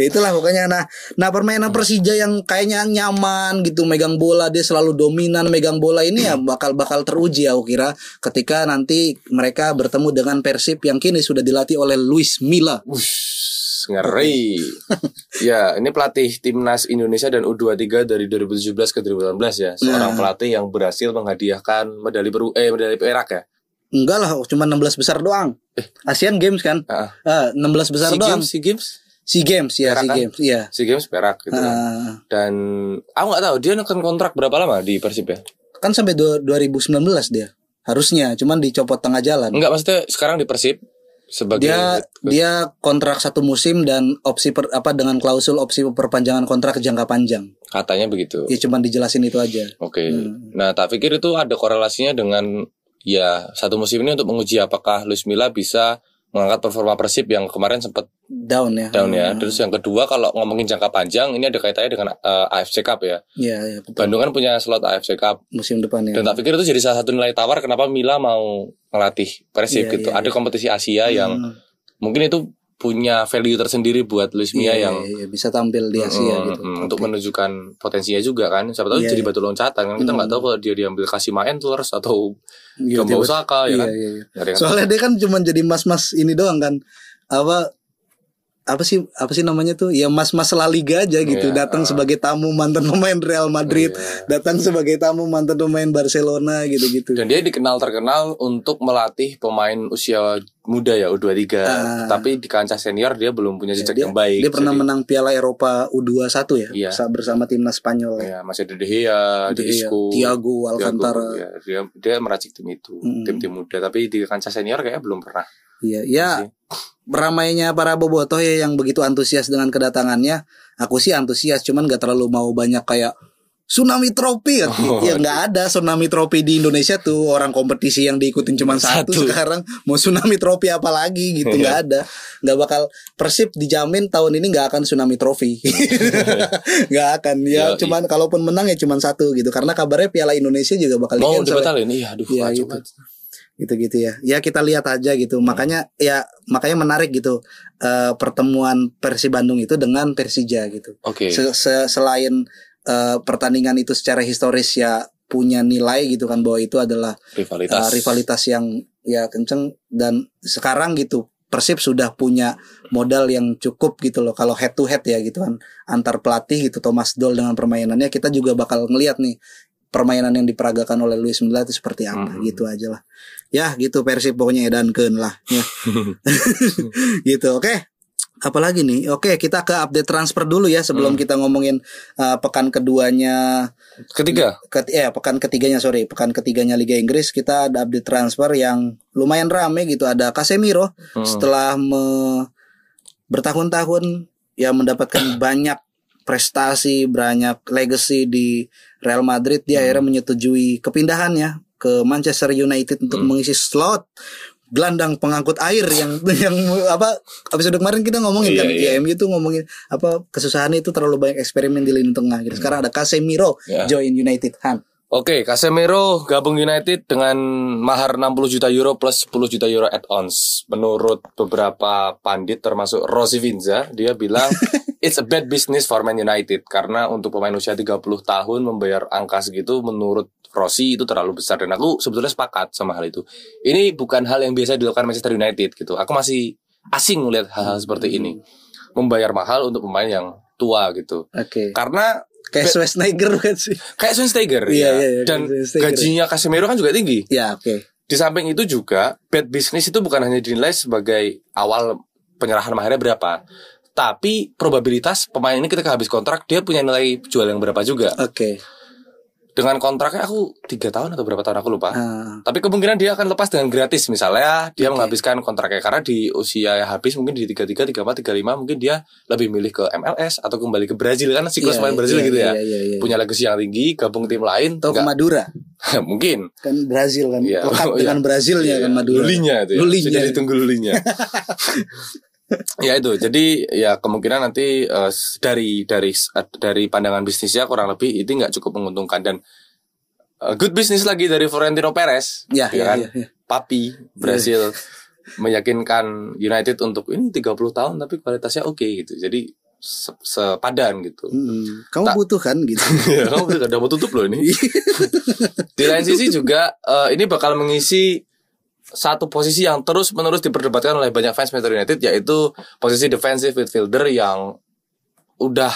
Ya [laughs] [laughs] itulah pokoknya nah nah permainan Persija yang kayaknya nyaman gitu megang bola dia selalu dominan megang bola ini ya bakal bakal teruji aku kira ketika nanti mereka bertemu dengan Persib yang kini sudah dilatih oleh Luis Milla. Ngeri. [laughs] ya, ini pelatih timnas Indonesia dan U23 dari 2017 ke 2018 ya. Seorang Nah. pelatih yang berhasil menghadiahkan medali peru eh medali perak ya. Enggak lah, cuma 16 besar doang. Asian Games kan? Ah. Ah, 16 besar SEA doang. Games, SEA Games, SEA Games ya, Perak SEA kan? Games. Iya. SEA Games perak gitu kan. Ah, Dan aku nggak tahu dia akan kontrak berapa lama di Persib ya? kan sampai du- 2019 dia. Harusnya, cuman dicopot tengah jalan. Enggak maksudnya sekarang di Persib sebagai dia dia kontrak satu musim dan opsi per, apa dengan klausul opsi perpanjangan kontrak jangka panjang. katanya begitu. Ya cuman dijelasin itu aja. Oke. Hmm. Nah, tak pikir itu ada korelasinya dengan ya satu musim ini untuk menguji apakah Luis Milla bisa mengangkat performa Persib yang kemarin sempat Down ya. down ya. Hmm. Terus yang kedua kalau ngomongin jangka panjang ini ada kaitannya dengan eh, AFC Cup ya. Iya, iya betul. Bandung kan punya slot AFC Cup. Musim depan ya. Dan tak pikir itu jadi salah satu nilai tawar kenapa Milla mau ngelatih Persib Iya, gitu. iya, ada iya. kompetisi Asia yang Hmm. mungkin itu punya value tersendiri buat Luis Milla Iya, yang iya, iya, bisa tampil di Asia Mm, gitu. mm, untuk menunjukkan potensinya juga kan siapa tahu Iya, jadi iya. batu loncatan kan kita nggak Mm. tahu kalau dia diambil kasih main terus atau Iya, Gamba tiba- Osaka ya iya, kan iya, iya. Dari yang- Soalnya dia kan cuma jadi mas-mas ini doang kan. Apa apa sih apa sih namanya tuh ya mas-mas La Liga aja gitu Iya. datang sebagai tamu mantan pemain Real Madrid Iya. datang sebagai tamu mantan pemain Barcelona gitu-gitu dan dia dikenal terkenal untuk melatih pemain usia muda ya U23 Ah. tapi di kancah senior dia belum punya jejak dia, yang baik dia pernah Jadi, menang Piala Eropa U21 ya sa- bersama timnas Spanyol ya. ya masih ada De Gea, De Isco Thiago Alcantara. Thiago, ya, dia dia meracik tim itu Mm. tim-tim muda tapi di kancah senior kayaknya belum pernah Iya, ya ramainya para bobotoh ya yang begitu antusias dengan kedatangannya. Aku sih antusias, cuman gak terlalu mau banyak kayak tsunami trofi ya, Oh, ya nggak ada tsunami trofi di Indonesia tuh. Orang kompetisi yang diikutin cuma satu, Satu. sekarang mau tsunami trofi apa lagi gitu Iya. nggak ada. Nggak bakal Persib dijamin tahun ini nggak akan tsunami trofi [laughs] nggak akan ya. Yoi. cuman kalaupun menang ya cuma satu gitu. Karena kabarnya Piala Indonesia juga bakal mau di-cancel ya. Dibatalin iya aduh Iya, kacau gitu. Gitu-gitu ya. Ya kita lihat aja gitu. Makanya ya makanya menarik gitu eh, pertemuan Persi Bandung itu dengan Persija gitu. oke Se- se- selain eh, pertandingan itu secara historis ya punya nilai gitu kan bahwa itu adalah rivalitas rivalitas yang ya kenceng dan sekarang gitu Persib sudah punya modal yang cukup gitu loh kalau head to head ya gitu kan antar pelatih gitu Thomas Doll dengan permainannya kita juga bakal ngelihat nih permainan yang diperagakan oleh Luis Milla itu seperti apa Mhm. gitu aja lah ya gitu Persib pokoknya edankeun lah ya. [laughs] Gitu oke. Apalagi nih? Oke kita ke update transfer dulu ya sebelum Hmm. kita ngomongin uh, pekan keduanya. Ketiga? Ket, ya pekan ketiganya sorry. Pekan ketiganya Liga Inggris kita ada update transfer yang lumayan rame gitu. Ada Casemiro Hmm. setelah me- bertahun-tahun ya mendapatkan [coughs] banyak prestasi banyak legacy di Real Madrid dia Hmm. akhirnya menyetujui kepindahannya ke Manchester United untuk Hmm. mengisi slot gelandang pengangkut air yang [laughs] yang apa episode kemarin kita ngomongin Iya, kan iya. tuh ngomongin apa kesusahan itu terlalu banyak eksperimen di lini tengah gitu. Sekarang ada Casemiro Ya. join United Han. Oke, Casemiro gabung United dengan mahar 60 juta euro plus 10 juta euro add-ons. Menurut beberapa pandit termasuk Rossi Vinza, dia bilang [laughs] it's a bad business for Man United karena untuk pemain usia 30 tahun membayar angka segitu menurut Rossi itu terlalu besar dan aku sebetulnya sepakat sama hal itu. Ini bukan hal yang biasa dilakukan Manchester United gitu. Aku masih asing melihat hal-hal seperti ini. Membayar mahal untuk pemain yang tua gitu. Oke. Karena Kayak Schwarzenegger kan sih. kayak Schweinsteiger Iya, ya. iya, iya, dan kayak Schweinsteiger. gajinya Casemiro kan juga tinggi. Ya, oke. Di samping itu juga bad business itu bukan hanya dinilai sebagai awal penyerahan maharnya berapa, tapi probabilitas pemain ini ketika habis kontrak dia punya nilai jual yang berapa juga. Oke. Dengan kontraknya aku tiga tahun atau berapa tahun aku lupa. Ah, Tapi kemungkinan dia akan lepas dengan gratis misalnya dia Oke. menghabiskan kontraknya karena di usia yang habis mungkin di 33, 34, 35 mungkin dia lebih milih ke MLS atau kembali ke Brazil kan siklus iya, pemain Brazil iya, gitu ya. Iya, iya, iya. Punya legacy yang tinggi, gabung tim lain Atau ke Madura. [laughs] mungkin Kan Brazil kan. Iya. Lekat [laughs] Oh, dengan iya. Brazilnya kan Iya, Madura. Lulinya itu ya. Lulinya. Jadi tunggu lulinya. [laughs] ya itu. Jadi ya kemungkinan nanti eh, dari dari dari pandangan bisnisnya kurang lebih itu nggak cukup menguntungkan dan eh, good business lagi dari Florentino Perez. Ya, ya, kan? ya, ya. Papi Brasil meyakinkan United untuk ini 30 tahun tapi kualitasnya oke gitu. Jadi se- sepadan gitu. Hmm, Kamu Tak- butuh kan gitu. [laughs] Ya, kamu udah udah mau tutup loh ini. Di lain sisi juga eh, ini bakal mengisi satu posisi yang terus menerus diperdebatkan oleh banyak fans Manchester United yaitu posisi defensive midfielder yang udah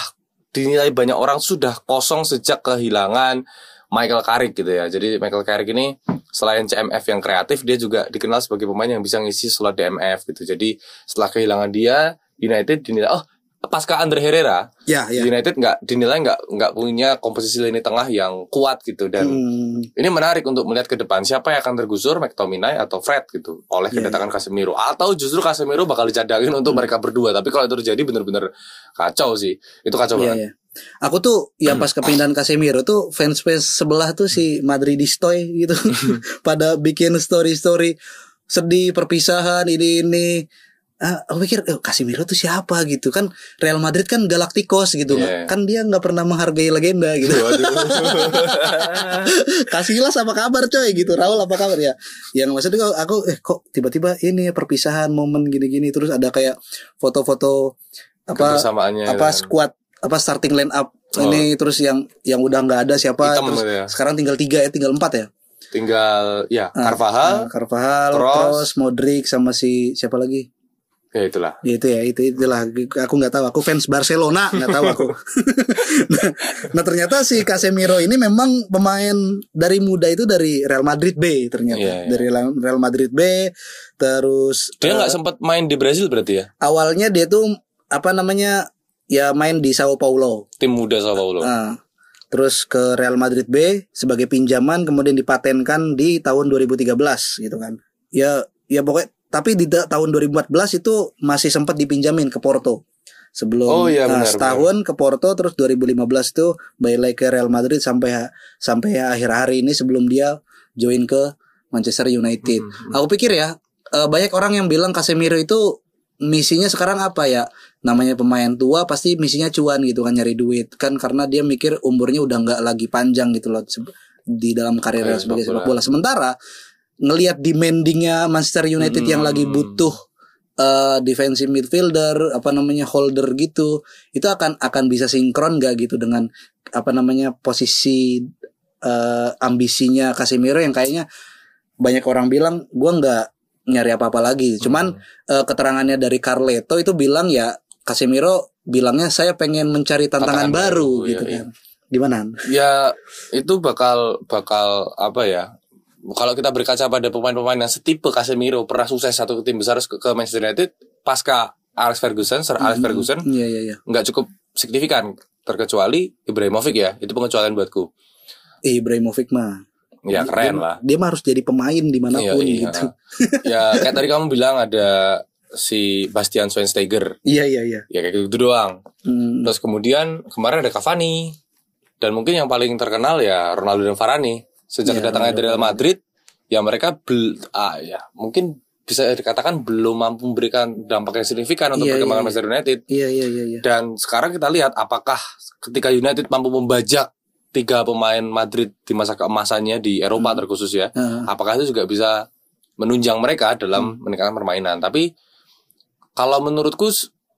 dinilai banyak orang sudah kosong sejak kehilangan Michael Carrick gitu ya. Jadi Michael Carrick ini selain CMF yang kreatif dia juga dikenal sebagai pemain yang bisa ngisi slot DMF gitu. Jadi setelah kehilangan dia United dinilai oh pasca Andre Herrera ya, ya. United nggak dinilai nggak nggak punya komposisi lini tengah yang kuat gitu. Dan Hmm, ini menarik untuk melihat ke depan siapa yang akan tergusur McTominay atau Fred gitu oleh Iya, kedatangan Casemiro. Atau justru Casemiro bakal dicadangin untuk mereka berdua. Tapi kalau itu terjadi bener-bener kacau sih. Itu kacau Iya, banget. iya. Aku tuh ya pas kepindahan Casemiro tuh fans-fans sebelah tuh si Madridistoy gitu. [laughs] Pada bikin story-story sedih perpisahan ini ini. Ah, aku pikir eh, Casemiro tuh siapa? gitu. Kan Real Madrid kan Galacticos gitu. Iya. kan dia nggak pernah menghargai legenda gitu. Kasihlah [laughs] apa kabar coy? Gitu. Raul apa kabar? Ya yang maksudnya kok aku eh kok tiba-tiba ini perpisahan momen gini-gini? Terus ada kayak foto-foto apa apa kan. squad apa starting line up Oh. ini terus yang yang udah nggak ada siapa. Hitam terus gitu ya. sekarang tinggal tiga ya tinggal empat ya? Tinggal ya Ah, Carvajal ah, Carvajal. Kroos Modric sama si siapa lagi ya itulah. Ya itu ya itu itulah. Aku nggak tahu aku fans Barcelona nggak tahu aku. [laughs] Nah, nah, ternyata si Casemiro ini memang pemain dari muda itu dari Real Madrid B ternyata. Iya, iya. dari Real Madrid B terus dia eh, nggak sempat main di Brazil berarti ya? Awalnya dia tuh apa namanya ya main di Sao Paulo. Tim muda Sao Paulo. Ah, terus ke Real Madrid B sebagai pinjaman kemudian dipatenkan di tahun 2013 gitu kan. Ya ya pokoknya tapi di ta- tahun 2014 itu masih sempat dipinjamin ke Porto. Sebelum Oh, iya, benar, setahun ke Porto terus 2015 itu balik lagi ke Real Madrid sampai sampai akhir hari ini sebelum dia join ke Manchester United. Hmm, Aku pikir ya eh, banyak orang yang bilang Casemiro itu misinya sekarang apa ya? Namanya pemain tua pasti misinya cuan gitu kan nyari duit kan karena dia mikir umurnya udah nggak lagi panjang gitu loh di dalam karirnya sebagai sepak bola. Sementara ngelihat demandingnya Manchester United yang Hmm. lagi butuh eh defensive midfielder apa namanya holder gitu itu akan akan bisa sinkron gak gitu dengan apa namanya posisi eh ambisinya Casemiro yang kayaknya banyak orang bilang gua nggak nyari apa-apa lagi. Cuman eh, keterangannya dari Carleto itu bilang ya Casemiro bilangnya saya pengen mencari tantangan, Tantangan baru, baru, gitu iya, kan. gimana? Ya itu bakal bakal apa ya kalau kita berkaca pada pemain-pemain yang setipe Casemiro pernah sukses satu tim besar ke, ke Manchester United pasca Alex Ferguson Sir Alex Mhm. Ferguson iya iya iya. nggak cukup signifikan terkecuali Ibrahimovic ya itu pengecualian buatku. Eh, Ibrahimovic mah. Ya keren dia, lah. dia mah harus jadi pemain di mana pun Iya, iya. gitu. ya kayak tadi kamu bilang ada si Bastian Schweinsteiger. Iya iya iya. Ya kayak gitu doang. Hmm. terus kemudian kemarin ada Cavani. Dan mungkin yang paling terkenal ya Ronaldo dan Varane sejak Iya, kedatangannya Ronaldo dari Real Madrid ya mereka bel, ah, ya mungkin bisa dikatakan belum mampu memberikan dampak yang signifikan untuk Iya, perkembangan iya, Manchester United Iya iya iya iya. dan sekarang kita lihat apakah ketika United mampu membajak tiga pemain Madrid di masa keemasannya di Eropa terkhusus ya. Heeh. Apakah itu juga bisa menunjang mereka dalam meningkatkan permainan? Tapi kalau menurutku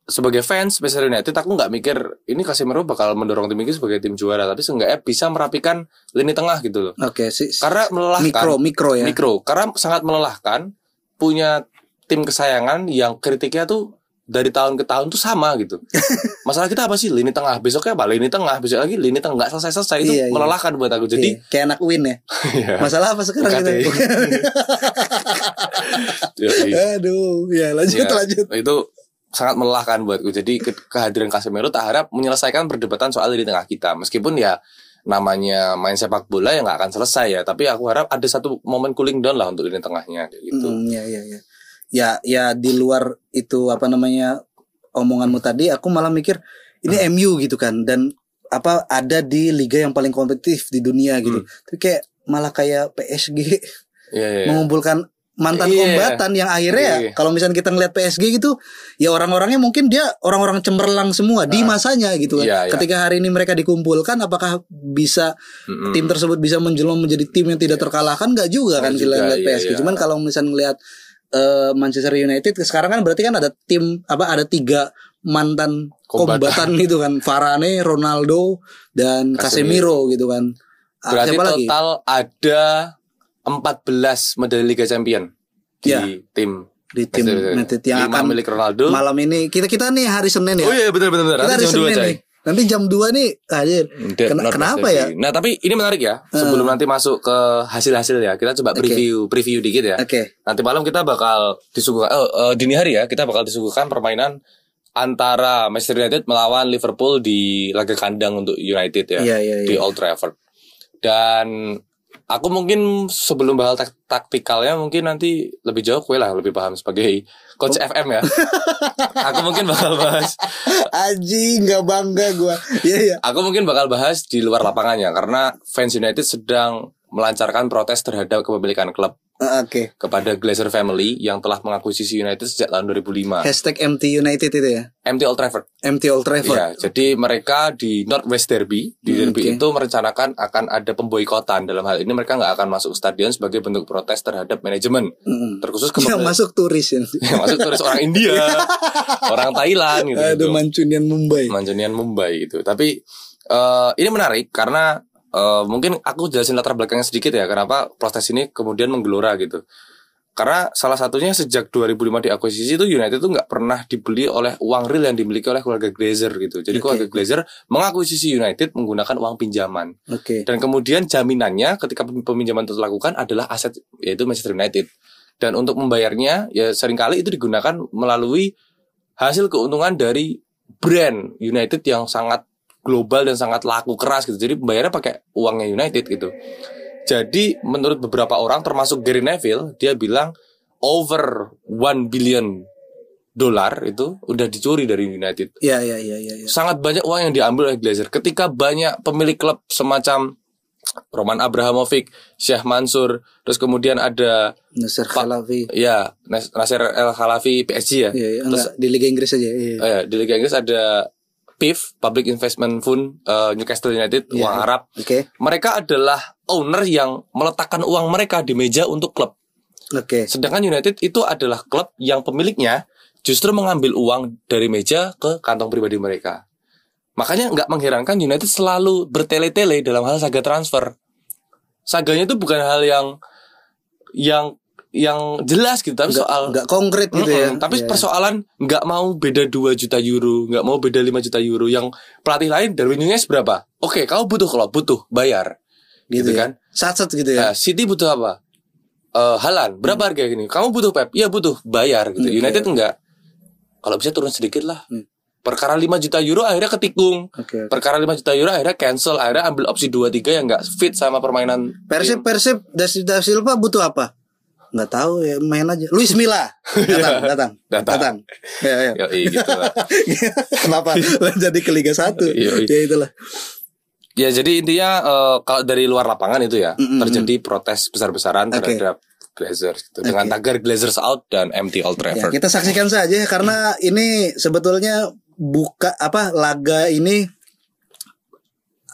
sebagai fans Manchester United aku nggak mikir ini Casemiro bakal mendorong tim ini sebagai tim juara, tapi seenggaknya bisa merapikan lini tengah gitu loh. Oke, si, Karena melelahkan mikro mikro ya. mikro karena sangat melelahkan punya tim kesayangan yang kritiknya tuh dari tahun ke tahun tuh sama gitu. [laughs] Masalah kita apa sih lini tengah besoknya apa lini tengah besok lagi lini tengah nggak selesai selesai itu Iya, iya. melelahkan buat aku. Jadi Iya, kayak anak win ya. Iya. Masalah apa sekarang kita? [laughs] Aduh, ya lanjut Iya, lanjut. Itu sangat melelahkan buatku. Jadi ke- kehadiran Casemiro tak harap menyelesaikan perdebatan soal lini tengah kita. Meskipun ya namanya main sepak bola ya nggak akan selesai ya. Tapi aku harap ada satu momen cooling down lah untuk lini tengahnya gitu. Hmm, ya ya ya. Ya ya di luar itu apa namanya omonganmu tadi aku malah mikir ini Hmm. MU gitu kan dan apa ada di liga yang paling kompetitif di dunia gitu. Hmm. Tapi kayak malah kayak PSG Iya, iya. mengumpulkan mantan Iya. kombatan yang akhirnya ya Iya. kalau misalnya kita ngeliat PSG gitu ya orang-orangnya mungkin dia orang-orang cemerlang semua di masanya gitu kan. Iya, iya. Ketika hari ini mereka dikumpulkan apakah bisa Mm-mm. tim tersebut bisa menjelma menjadi tim yang tidak terkalahkan nggak juga kan kita ngeliat iya, PSG. iya. Cuman kalau misalnya ngeliat eh, Manchester United sekarang kan berarti kan ada tim apa ada tiga mantan Kombatan. kombatan [laughs] gitu kan Varane, Ronaldo dan Casemiro, gitu kan. Ah, Berarti siapa lagi? total ada 14 medali Liga Champion di Ya. tim di tim United yang akan milik Ronaldo. malam ini kita kita nih hari Senin ya. Oh iya benar benar kita hari jam 2 Senin nih. Nanti jam 2 nih hadir. Ken- kenapa ya? Nah, tapi ini menarik ya. Sebelum nanti masuk ke hasil-hasil ya, kita coba preview preview dikit ya. Oke. Nanti malam kita bakal disuguhkan eh, dini hari ya, kita bakal disuguhkan permainan antara Manchester United melawan Liverpool di laga kandang untuk United ya Iya, iya, di iya. Old Trafford. Dan aku mungkin sebelum bahas tak taktikalnya mungkin nanti lebih jauh kue lah lebih paham sebagai coach FM ya. [laughs] aku mungkin bakal bahas Aji nggak bangga gua. Iya iya. Aku mungkin bakal bahas di luar lapangannya karena fans United sedang melancarkan protes terhadap kepemilikan klub Ah, Oke. kepada Glazer family yang telah mengakuisisi United sejak tahun 2005. Hashtag MT United itu ya. MT Old Trafford. MT Old Trafford. Ya, jadi mereka di Northwest Derby, di Hmm, derby oke. itu merencanakan akan ada pemboikotan. Dalam hal ini mereka nggak akan masuk stadion sebagai bentuk protes terhadap manajemen, Mm-mm. terkhusus [laughs] Yang kepada masuk turis [laughs] ya. yang masuk turis orang India, [laughs] orang Thailand gitu. Aduh Mancunian Mumbai. Mancunian Mumbai gitu. Tapi eh, ini menarik karena eh, mungkin aku jelasin latar belakangnya sedikit ya kenapa protes ini kemudian menggelora gitu. Karena salah satunya sejak 2005 diakuisisi itu United itu nggak pernah dibeli oleh uang real yang dimiliki oleh keluarga Glazer gitu. Jadi Oke. keluarga Glazer mengakuisisi United menggunakan uang pinjaman. Oke. Dan kemudian jaminannya ketika peminjaman itu dilakukan adalah aset yaitu Manchester United. Dan untuk membayarnya ya sering kali itu digunakan melalui hasil keuntungan dari brand United yang sangat global dan sangat laku keras gitu. Jadi pembayarnya pakai uangnya United gitu. Jadi menurut beberapa orang termasuk Gary Neville dia bilang over 1 billion dolar itu udah dicuri dari United Iya iya iya iya. Ya. sangat banyak uang yang diambil oleh Glazer. Ketika banyak pemilik klub semacam Roman Abramovich, Syekh Mansur, terus kemudian ada Nasser Khalafi. ya Nas- Nasser El Khalafi PSG ya. Iya iya. Terus Enggak di Liga Inggris aja. Iya. eh, di Liga Inggris ada PIF, Public Investment Fund eh, Newcastle United, Iya, uang. Arab. Oke. Mereka adalah owner yang meletakkan uang mereka di meja untuk klub. Oke. Sedangkan United itu adalah klub yang pemiliknya justru mengambil uang dari meja ke kantong pribadi mereka. Makanya nggak mengherankan United selalu bertele-tele dalam hal saga transfer. Saganya itu bukan hal yang yang yang jelas gitu, tapi soal enggak konkret gitu ya. Mm-mm, tapi Iya. persoalan nggak mau beda 2 juta euro, nggak mau beda 5 juta euro. Yang pelatih lain Darwin Nunez berapa? Oke, kamu butuh kalau butuh bayar, gitu, ya. kan? Sat-sat gitu ya. Nah, City butuh apa? Eh Halan, berapa harga gini? Kamu butuh Pep? Iya butuh, bayar gitu. Oke. United enggak. Kalau bisa turun sedikit lah. Hmm. Perkara 5 juta euro akhirnya ketikung. Oke. Perkara 5 juta euro akhirnya cancel, akhirnya ambil opsi 2 3 yang enggak fit sama permainan. Persib Persib Da Silva butuh apa? Nggak tahu ya main aja. Luis Milla datang [laughs] datang Datang. datang. Ya ya. Ya, gitu lah. [laughs] Kenapa jadi ke Liga 1? Iya, iya. ya itulah. Ya jadi intinya eh, kalau dari luar lapangan itu ya Mm-mm. terjadi protes besar-besaran Oke. terhadap Glazers gitu. dengan Oke. tagar Glazers out dan empty Old Ya, Trafford. kita saksikan saja karena ini sebetulnya buka apa laga ini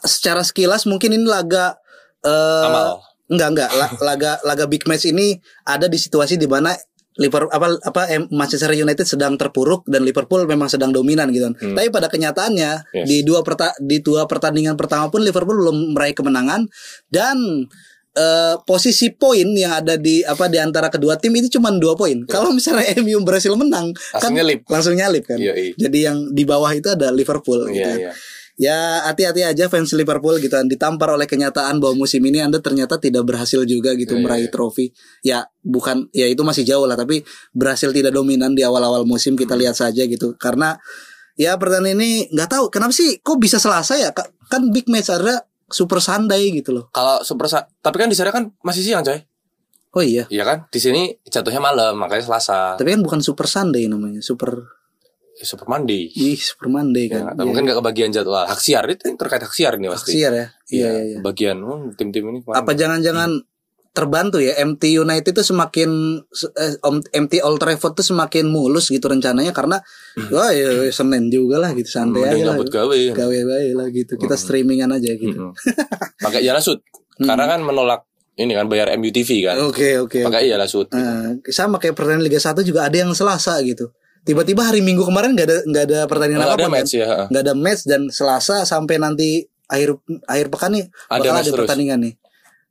secara sekilas mungkin ini laga Amal. Enggak enggak La- laga laga big match ini ada di situasi di mana Liverpool apa apa Manchester United sedang terpuruk dan Liverpool memang sedang dominan gitu. Hmm. Tapi pada kenyataannya Yes. di dua perta di dua pertandingan pertama pun Liverpool belum meraih kemenangan dan eh, posisi poin yang ada di apa di antara kedua tim itu cuma dua poin. Kalau misalnya [laughs] MU berhasil menang Langsung nyelip. langsung nyalip kan. Yoi. Jadi yang di bawah itu ada Liverpool gitu. Iya, iya. Ya hati-hati aja fans Liverpool gitu kan ditampar oleh kenyataan bahwa musim ini Anda ternyata tidak berhasil juga gitu Iya, meraih iya. trofi. Ya bukan ya itu masih jauh lah tapi berhasil tidak dominan di awal-awal musim kita lihat saja gitu. Karena ya pertandingan ini nggak tahu kenapa sih kok bisa Selasa ya Ka- kan big match ada Super Sunday gitu loh. Kalau super tapi kan di sana kan masih siang, coy. Oh iya. Iya kan? Di sini jatuhnya malam, makanya Selasa. Tapi kan bukan Super Sunday namanya, Super super Monday. ih Super Monday Ya, kan. nggak tahu, mungkin nggak kebagian jadwal. Hak siar itu terkait hak siar nih pasti. Siar ya. Iya iya iya. Bagian hmm, tim-tim ini ke mana? Apa jangan-jangan terbantu ya MT United itu semakin eh, MT Old Trafford itu semakin mulus gitu rencananya karena wah ya ya, Senin juga lah gitu santai Mending aja lah. nyambut gawe. Gawe gawe lah gitu. Kita streamingan aja gitu. Mm-mm. [laughs] Pakai Yala Sud. Karena kan menolak ini kan bayar MUTV kan. Oke oke. Pakai Yala Sud. Nah, sama kayak pertandingan Liga 1 juga ada yang Selasa gitu. Tiba-tiba hari Minggu kemarin nggak ada nggak ada pertandingan Nggak apa ada match ya. nggak ada match dan Selasa sampai nanti akhir akhir pekan nih Ada bakal ada terus. pertandingan nih.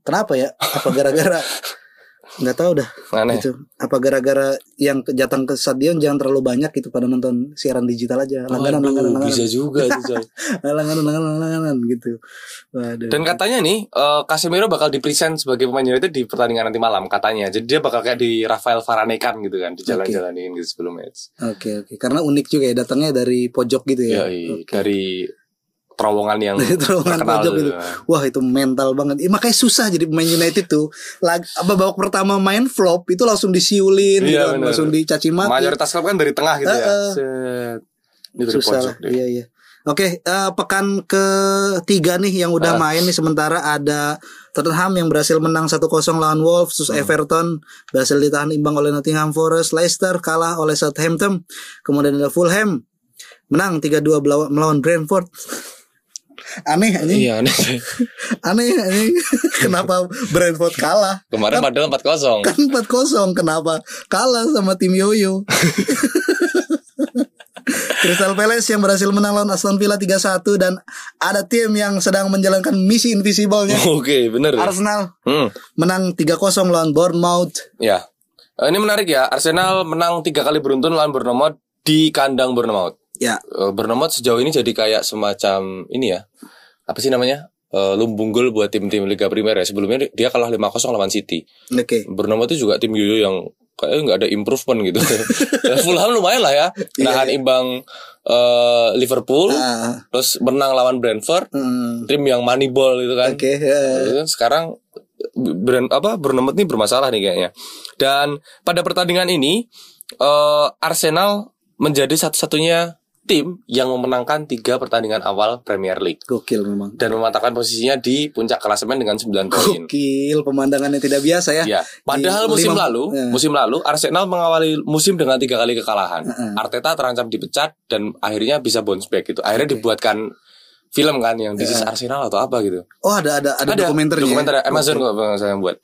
Kenapa ya? Apa gara-gara [laughs] nggak tahu dah Aneh. gitu. Apa gara-gara yang ke- datang ke stadion jangan terlalu banyak gitu pada nonton siaran digital aja. Langganan, Waduh, langganan, langganan. bisa juga itu [laughs] langganan, langganan, langganan gitu. Waduh. Dan katanya nih eh, Casemiro bakal dipresent sebagai pemain United di pertandingan nanti malam katanya. Jadi dia bakal kayak di Rafael Varane kan gitu kan, di jalan-jalanin gitu sebelum match. Oke oke. Karena unik juga ya datangnya dari pojok gitu ya. Ya, Oke. dari terowongan yang [laughs] terowongan terkenal pojok gitu. itu. Wah itu mental banget. Eh, makanya susah jadi pemain United tuh. Lag, apa babak pertama main flop itu langsung disiulin, gitu Iya, bener. langsung dicaci maki. Mayoritas klub kan dari tengah gitu ya. Heeh. Set. Ini dari susah pojok. Iya iya. Oke, eh, pekan ketiga nih yang udah Ah. main nih sementara ada Tottenham yang berhasil menang 1-0 lawan Wolves, terus Hmm. Everton berhasil ditahan imbang oleh Nottingham Forest, Leicester kalah oleh Southampton, kemudian ada Fulham menang 3-2 belawa- melawan Brentford. Aneh aneh, Iya, aneh. [laughs] aneh aneh. [laughs] Kenapa Brentford kalah? Kemarin padahal 4-0. Kan 4-0 kenapa kalah sama tim Yoyo? [laughs] Crystal Palace yang berhasil menang lawan Aston Villa 3-1 dan ada tim yang sedang menjalankan misi invisible-nya. Oke, bener. Arsenal Hmm, menang 3-0 lawan Bournemouth. ya. Ini menarik ya. Arsenal menang tiga kali beruntun lawan Bournemouth di kandang Bournemouth. Ya, Eh, Bournemouth sejauh ini jadi kayak semacam ini ya. Apa sih namanya? Eh, lumbung gol buat tim-tim Liga Primer ya. Sebelumnya dia kalah 5-0 lawan City. oke. Bournemouth itu juga tim Yoyo yang kayaknya nggak ada improvement gitu. Dan [laughs] Fulham lumayan lah ya. Nahan imbang eh, Liverpool, Ah, terus menang lawan Brentford, hmm, tim yang moneyball itu kan. Oke, ya. Itu kan sekarang brand apa Bournemouth ini bermasalah nih kayaknya. Dan pada pertandingan ini eh, Arsenal menjadi satu-satunya tim yang memenangkan tiga pertandingan awal Premier League gokil memang. dan mematahkan posisinya di puncak klasemen dengan 9 poin. Gokil, pemandangan yang tidak biasa ya. Ya, padahal Di musim lima- lalu, ya. musim lalu Arsenal mengawali musim dengan tiga kali kekalahan. Heeh. Arteta terancam dipecat dan akhirnya bisa bounce back gitu. Akhirnya dibuatkan film kan yang This is Arsenal atau apa gitu. Oh, ada ada ada, dokumenternya. dokumenter ya? Amazon kok saya yang buat.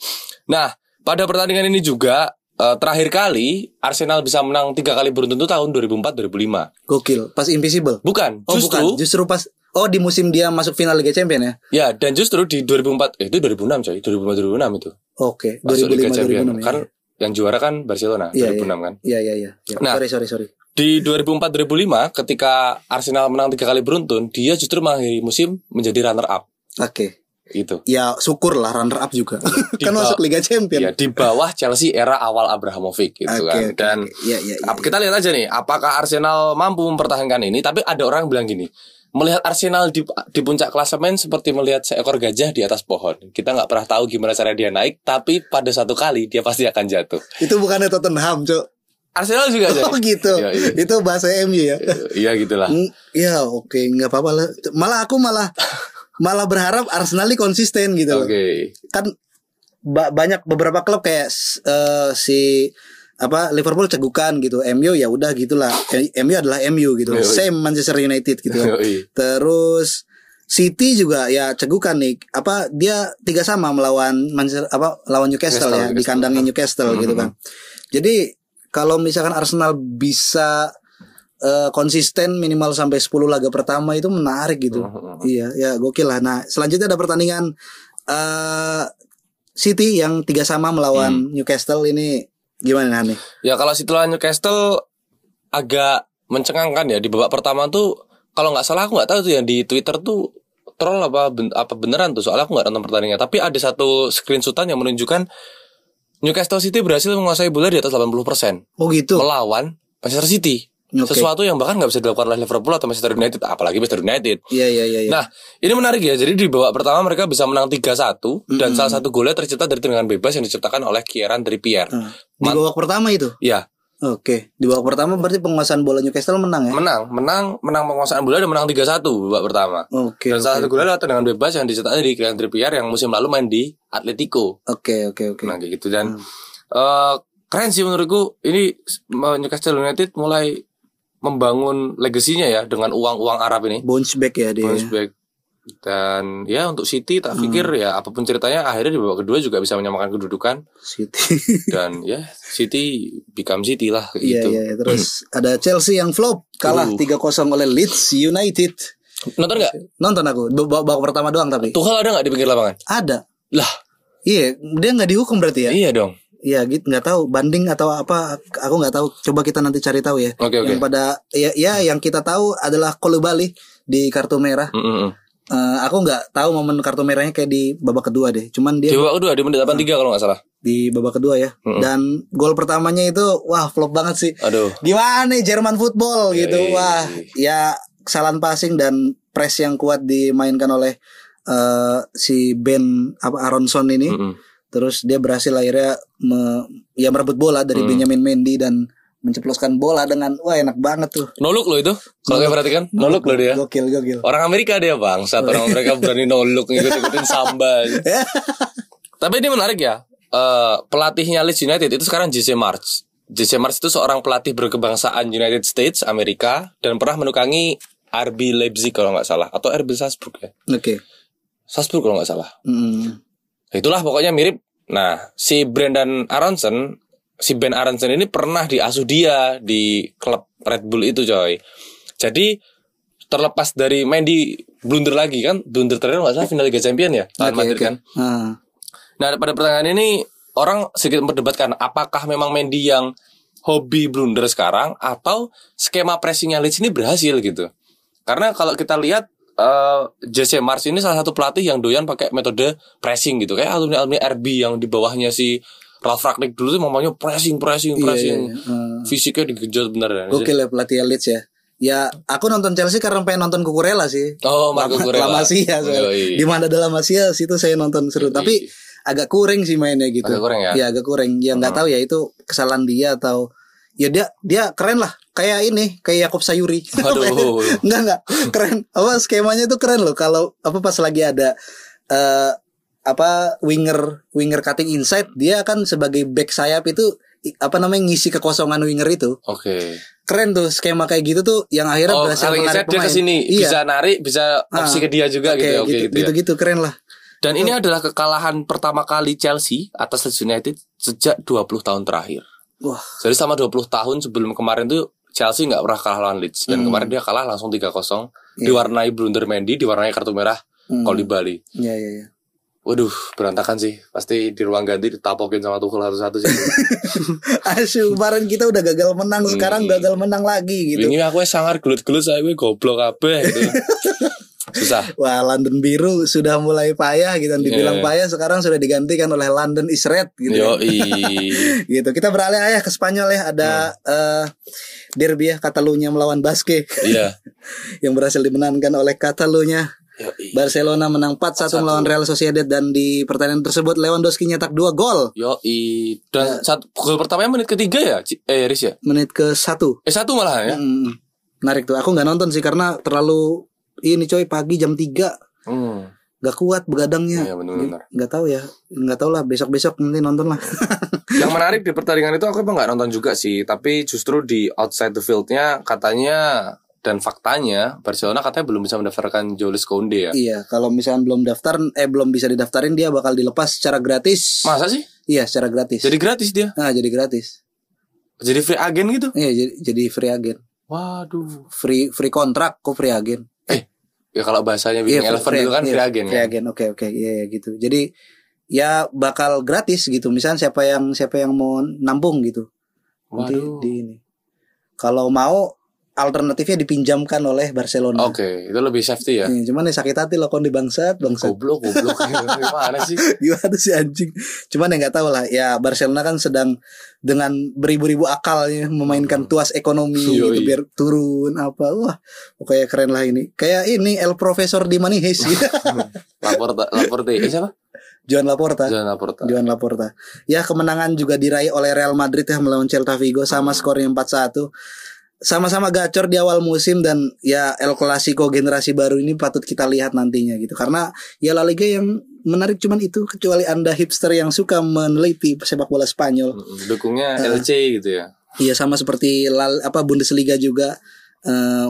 Nah, pada pertandingan ini juga eh, terakhir kali Arsenal bisa menang tiga kali beruntun itu tahun 2004-2005. Gokil, pas Invisible. Bukan, Oh, justru bukan. Justru pas Oh, di musim dia masuk final Liga Champion ya? ya dan justru di 2004 eh, itu 2006 coy, 2005-2006 itu. Oke, Liga 2005 Champion. 2006 ya. Kan yang juara kan Barcelona Iya, 2006 kan. Iya iya iya. Ya, Nah. sorry sorry sorry. Di 2004-2005 ketika Arsenal menang tiga kali beruntun, dia justru mengakhiri musim menjadi runner up. Oke. Itu. Ya syukur lah runner up juga. Di [laughs] kan masuk Liga Champion. Ya, di bawah Chelsea era awal Abramovich gitu Oke, kan. Dan oke. Iya, iya, iya, Ap- kita lihat aja nih, apakah Arsenal mampu mempertahankan ini? Tapi ada orang yang bilang gini, melihat Arsenal di, di puncak klasemen seperti melihat seekor gajah di atas pohon. Kita nggak pernah tahu gimana cara dia naik, tapi pada satu kali dia pasti akan jatuh. Itu bukannya Tottenham, Cok. Arsenal juga aja. [laughs] Oh gitu. Iya, iya. Itu bahasa MU ya. Iya gitulah. Mm, Ya oke nggak apa-apa lah. Malah aku malah malah berharap Arsenal ini konsisten gitu loh. Oke. Kan ba- banyak beberapa klub kayak eh, si apa Liverpool cegukan gitu. MU ya udah gitulah. Eh, MU adalah MU gitu. Yoi. Same Manchester United gitu. Yoi. Terus City juga ya cegukan nih apa dia tiga sama melawan Manchester apa lawan Newcastle, Newcastle, ya di Newcastle. kandangnya Newcastle Hmm, gitu kan. Jadi kalau misalkan Arsenal bisa eh, konsisten minimal sampai 10 laga pertama itu menarik gitu. Hmm, Iya, ya gokil lah. Nah, selanjutnya ada pertandingan eh City yang tiga sama Hmm. melawan Newcastle ini gimana nih? Ya kalau City lawan Newcastle agak mencengangkan ya di babak pertama tuh kalau nggak salah aku nggak tahu tuh yang di Twitter tuh troll apa ben- apa beneran tuh soalnya aku nggak nonton pertandingannya tapi ada satu screenshotan yang menunjukkan Newcastle City berhasil menguasai bola di atas 80% Oh gitu. melawan Manchester City Oke. sesuatu yang bahkan nggak bisa dilakukan oleh Liverpool atau Manchester United apalagi Manchester United Iya iya iya. iya. Nah, ini menarik ya. Jadi di babak pertama mereka bisa menang 3-1 dan salah satu golnya tercipta dari tendangan bebas yang diciptakan oleh Kieran Trippier. Nah, di babak pertama itu. Ya, Oke, di babak pertama berarti penguasaan bola Newcastle menang ya? menang, menang, menang penguasaan bola dan menang 3-1 babak pertama. Oke. dan salah satu golnya adalah tendangan bebas yang dicetaknya di Kieran Trippier yang musim lalu main di Atletico. Oke oke oke. Nah, kayak gitu dan eh, keren sih menurutku ini Newcastle United mulai membangun legasinya ya dengan uang-uang Arab ini. Bounce back ya dia. bounce back dan ya untuk City tak pikir ya apa pun ceritanya akhirnya di babak kedua juga bisa menyamakan kedudukan City. [laughs] dan [laughs] ya City become City lah kayak Iya gitu. iya. Terus [clears throat] ada Chelsea yang flop kalah Uh. 3-0 oleh Leeds United. Nonton nggak? Nonton aku babak pertama doang tapi. Tuchel ada nggak di pinggir lapangan? Ada. Lah, Iya, dia nggak dihukum berarti ya? iya dong. Iya gitu nggak tahu banding atau apa aku nggak tahu coba kita nanti cari tahu ya. Oke oke. Yang pada ya, ya yang kita tahu adalah Kolubali di kartu merah. Mm, mm, mm. Eh, aku nggak tahu momen kartu merahnya kayak di babak kedua deh. Cuman Di dia babak kedua di menit 83 kalau nggak salah. di babak kedua ya. Mm-mm. Dan gol pertamanya itu wah flop banget sih. Aduh. Gimana nih Jerman football gitu. Yoi. Wah, ya kesalahan passing dan press yang kuat dimainkan oleh eh, si Ben apa Aronson ini. Mm, mm. Terus dia berhasil akhirnya me, ya merebut bola dari Hmm. Benjamin Mendy dan menceploskan bola dengan wah enak banget tuh. No look loh itu. Kalau kalian perhatikan, no look loh dia. Gokil gokil. Orang Amerika dia bang, saat orang mereka berani no look ngikut-ngikutin samba. [laughs] Tapi ini menarik ya. Eh, pelatihnya Leeds United itu sekarang JC March. JC March itu seorang pelatih berkebangsaan United States Amerika dan pernah menukangi RB Leipzig kalau nggak salah atau RB Salzburg ya. Oke. Salzburg kalau nggak salah. Mm. Itulah pokoknya mirip. Nah, si Brendan Aronson, si Ben Aronson ini pernah diasuh dia di klub Red Bull itu, coy. Jadi terlepas dari main di blunder lagi kan, blunder terakhir nggak salah final Liga Champion ya, Oke, Madrid oke. kan. Ah. Nah, pada pertandingan ini orang sedikit memperdebatkan apakah memang Mendy yang hobi blunder sekarang atau skema pressingnya Leeds ini berhasil gitu. Karena kalau kita lihat eh Jesse Mars ini salah satu pelatih yang doyan pakai metode pressing gitu kayak alumni alumni RB yang di bawahnya si Ralf Ragnick dulu tuh mamanya pressing pressing Iya, pressing iya, iya. Ah. fisiknya digejot bener ya. Gokil ya pelatih Leeds ya. Ya, aku nonton Chelsea karena pengen nonton Kukurela sih. Oh Marco Kurela. La Masia. Yoi. Di mana ada La Masia situ saya nonton seru. Tapi agak kurang sih mainnya gitu. Agak kurang ya? Iya, agak kurang. Ya nggak tahu ya itu kesalahan dia atau ya dia dia keren lah. Kayak ini, kayak Yakob Sayuri. [laughs] Aduh. Enggak [laughs] enggak keren. Apa skemanya itu keren loh kalau apa pas lagi ada eh apa winger winger cutting inside dia kan sebagai back sayap itu apa namanya ngisi kekosongan winger itu. Oke. Keren tuh skema kayak gitu tuh yang akhirnya Oh, berhasil menarik dia pemain. ke sini Iya. bisa narik, bisa opsi Ah, ke dia juga Oke, gitu ya. Oke gitu, gitu, ya. gitu, gitu, keren lah. Dan ini adalah kekalahan pertama kali Chelsea atas Leeds United sejak 20 tahun terakhir. Wah, Jadi selama 20 tahun sebelum kemarin tuh Chelsea nggak pernah kalah lawan Leeds dan Hmm. kemarin dia kalah langsung 3-0 Iya. diwarnai blunder Mendy, diwarnai kartu merah Hmm. kalau di Bali. Iya iya iya. Waduh, berantakan sih. Pasti di ruang ganti ditapokin sama Tuchel satu-satu sih. [laughs] Asyik kemarin kita udah gagal menang, sekarang Hmm. gagal menang lagi gitu. Ini aku sangar gelut-gelut saya gue goblok kabeh gitu. [laughs] Susah. [laughs] Wah, London biru sudah mulai payah gitu. Dibilang Iya. payah sekarang sudah digantikan oleh London is red gitu. Yo [laughs] gitu. Kita beralih ayah ke Spanyol ya. Ada Hmm. eh derby ya Catalunya melawan Basque Iya. [laughs] yang berhasil dimenangkan oleh Catalunya. Yoi. Barcelona menang 4-1 melawan Real Sociedad dan di pertandingan tersebut Lewandowski nyetak 2 gol Yoi. Dan satu gol pertamanya menit ketiga ya, eh Riz ya? menit ke 1. Eh satu malah ya. Hmm, menarik tuh. Aku nggak nonton sih karena terlalu ini coy pagi jam 3 Hmm. Gak kuat begadangnya. Iya benar-benar. Nggak tahu ya. Nggak tahu lah besok-besok nanti nonton lah. [laughs] Yang menarik di pertandingan itu aku emang nggak nonton juga sih, tapi justru di outside the fieldnya katanya Dan faktanya Barcelona katanya belum bisa mendaftarkan Jules Kounde ya. Iya, kalau misalnya belum daftar eh belum bisa didaftarin dia bakal dilepas secara gratis. Masa sih? Iya, secara gratis. Jadi gratis dia. nah, jadi gratis. Jadi free agent gitu. Iya, jadi, jadi free agent. Waduh. Free free kontrak kok free agent. Ya kalau bahasanya Winning Iya, Eleven itu kan iya, free agent Free agent. Oke, oke. Iya, iya, gitu. Jadi ya bakal gratis gitu. Misalnya siapa yang siapa yang mau nampung gitu. Nanti di ini. Kalau mau alternatifnya dipinjamkan oleh Barcelona. Oke, itu lebih safety ya. Iya, cuman ya sakit hati loh kondi bangsat, bangsat. Goblok, goblok. [laughs] Gimana sih? Gimana sih anjing? Cuman ya nggak tahu lah. Ya Barcelona kan sedang dengan beribu-ribu akalnya memainkan tuas ekonomi Hmm. Yoi. gitu biar turun apa. Wah, pokoknya keren lah ini. Kayak ini El Profesor di Manihes gitu. [laughs] Laporta, Laporte. Eh siapa? Joan Laporta. Jangan Laporta. Joan Laporta. Ya kemenangan juga diraih oleh Real Madrid ya melawan Celta Vigo sama skornya 4-1. Sama-sama gacor di awal musim dan ya El Clasico generasi baru ini patut kita lihat nantinya gitu. Karena ya La Liga yang menarik cuman itu kecuali Anda hipster yang suka meneliti sepak bola Spanyol. Dukungnya LC gitu ya. Iya sama seperti La, apa Bundesliga juga eh,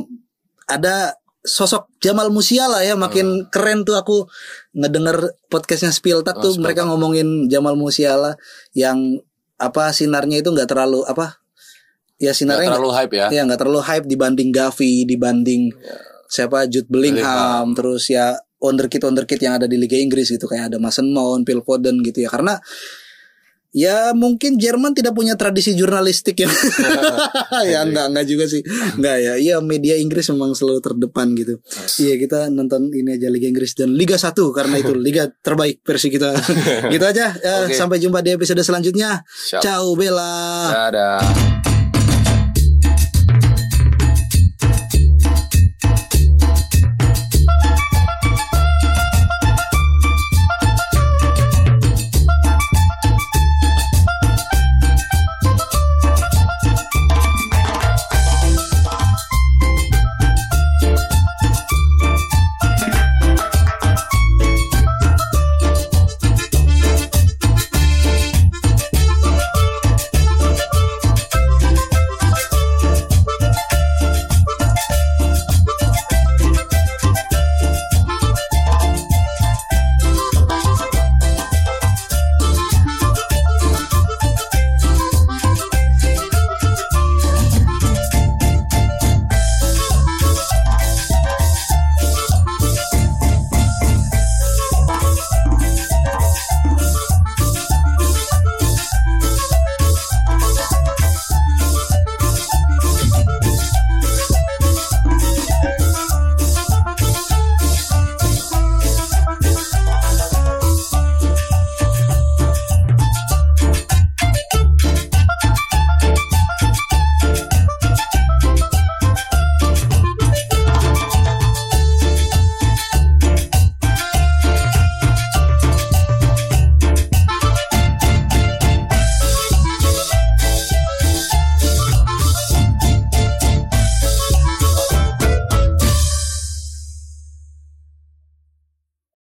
ada sosok Jamal Musiala ya makin keren tuh aku ngedenger podcastnya Spiltak Oh, tuh Spiltak. mereka ngomongin Jamal Musiala yang apa sinarnya itu nggak terlalu apa ya Nggak sinarnya terlalu hype ya. ya nggak terlalu hype dibanding Gavi dibanding siapa? Jude Bellingham, Bellingham. terus ya wonderkid wonderkid yang ada di Liga Inggris gitu kayak ada Mason Mount, Phil Foden gitu ya. Karena ya mungkin Jerman tidak punya tradisi jurnalistik yang ya [laughs] [laughs] enggak enggak juga sih. Enggak ya. Iya media Inggris memang selalu terdepan gitu. Iya kita nonton ini aja Liga Inggris dan Liga 1 karena itu [laughs] liga terbaik versi kita. Gitu aja. Ya, Oke. sampai jumpa di episode selanjutnya. Ciao Bella. Dadah.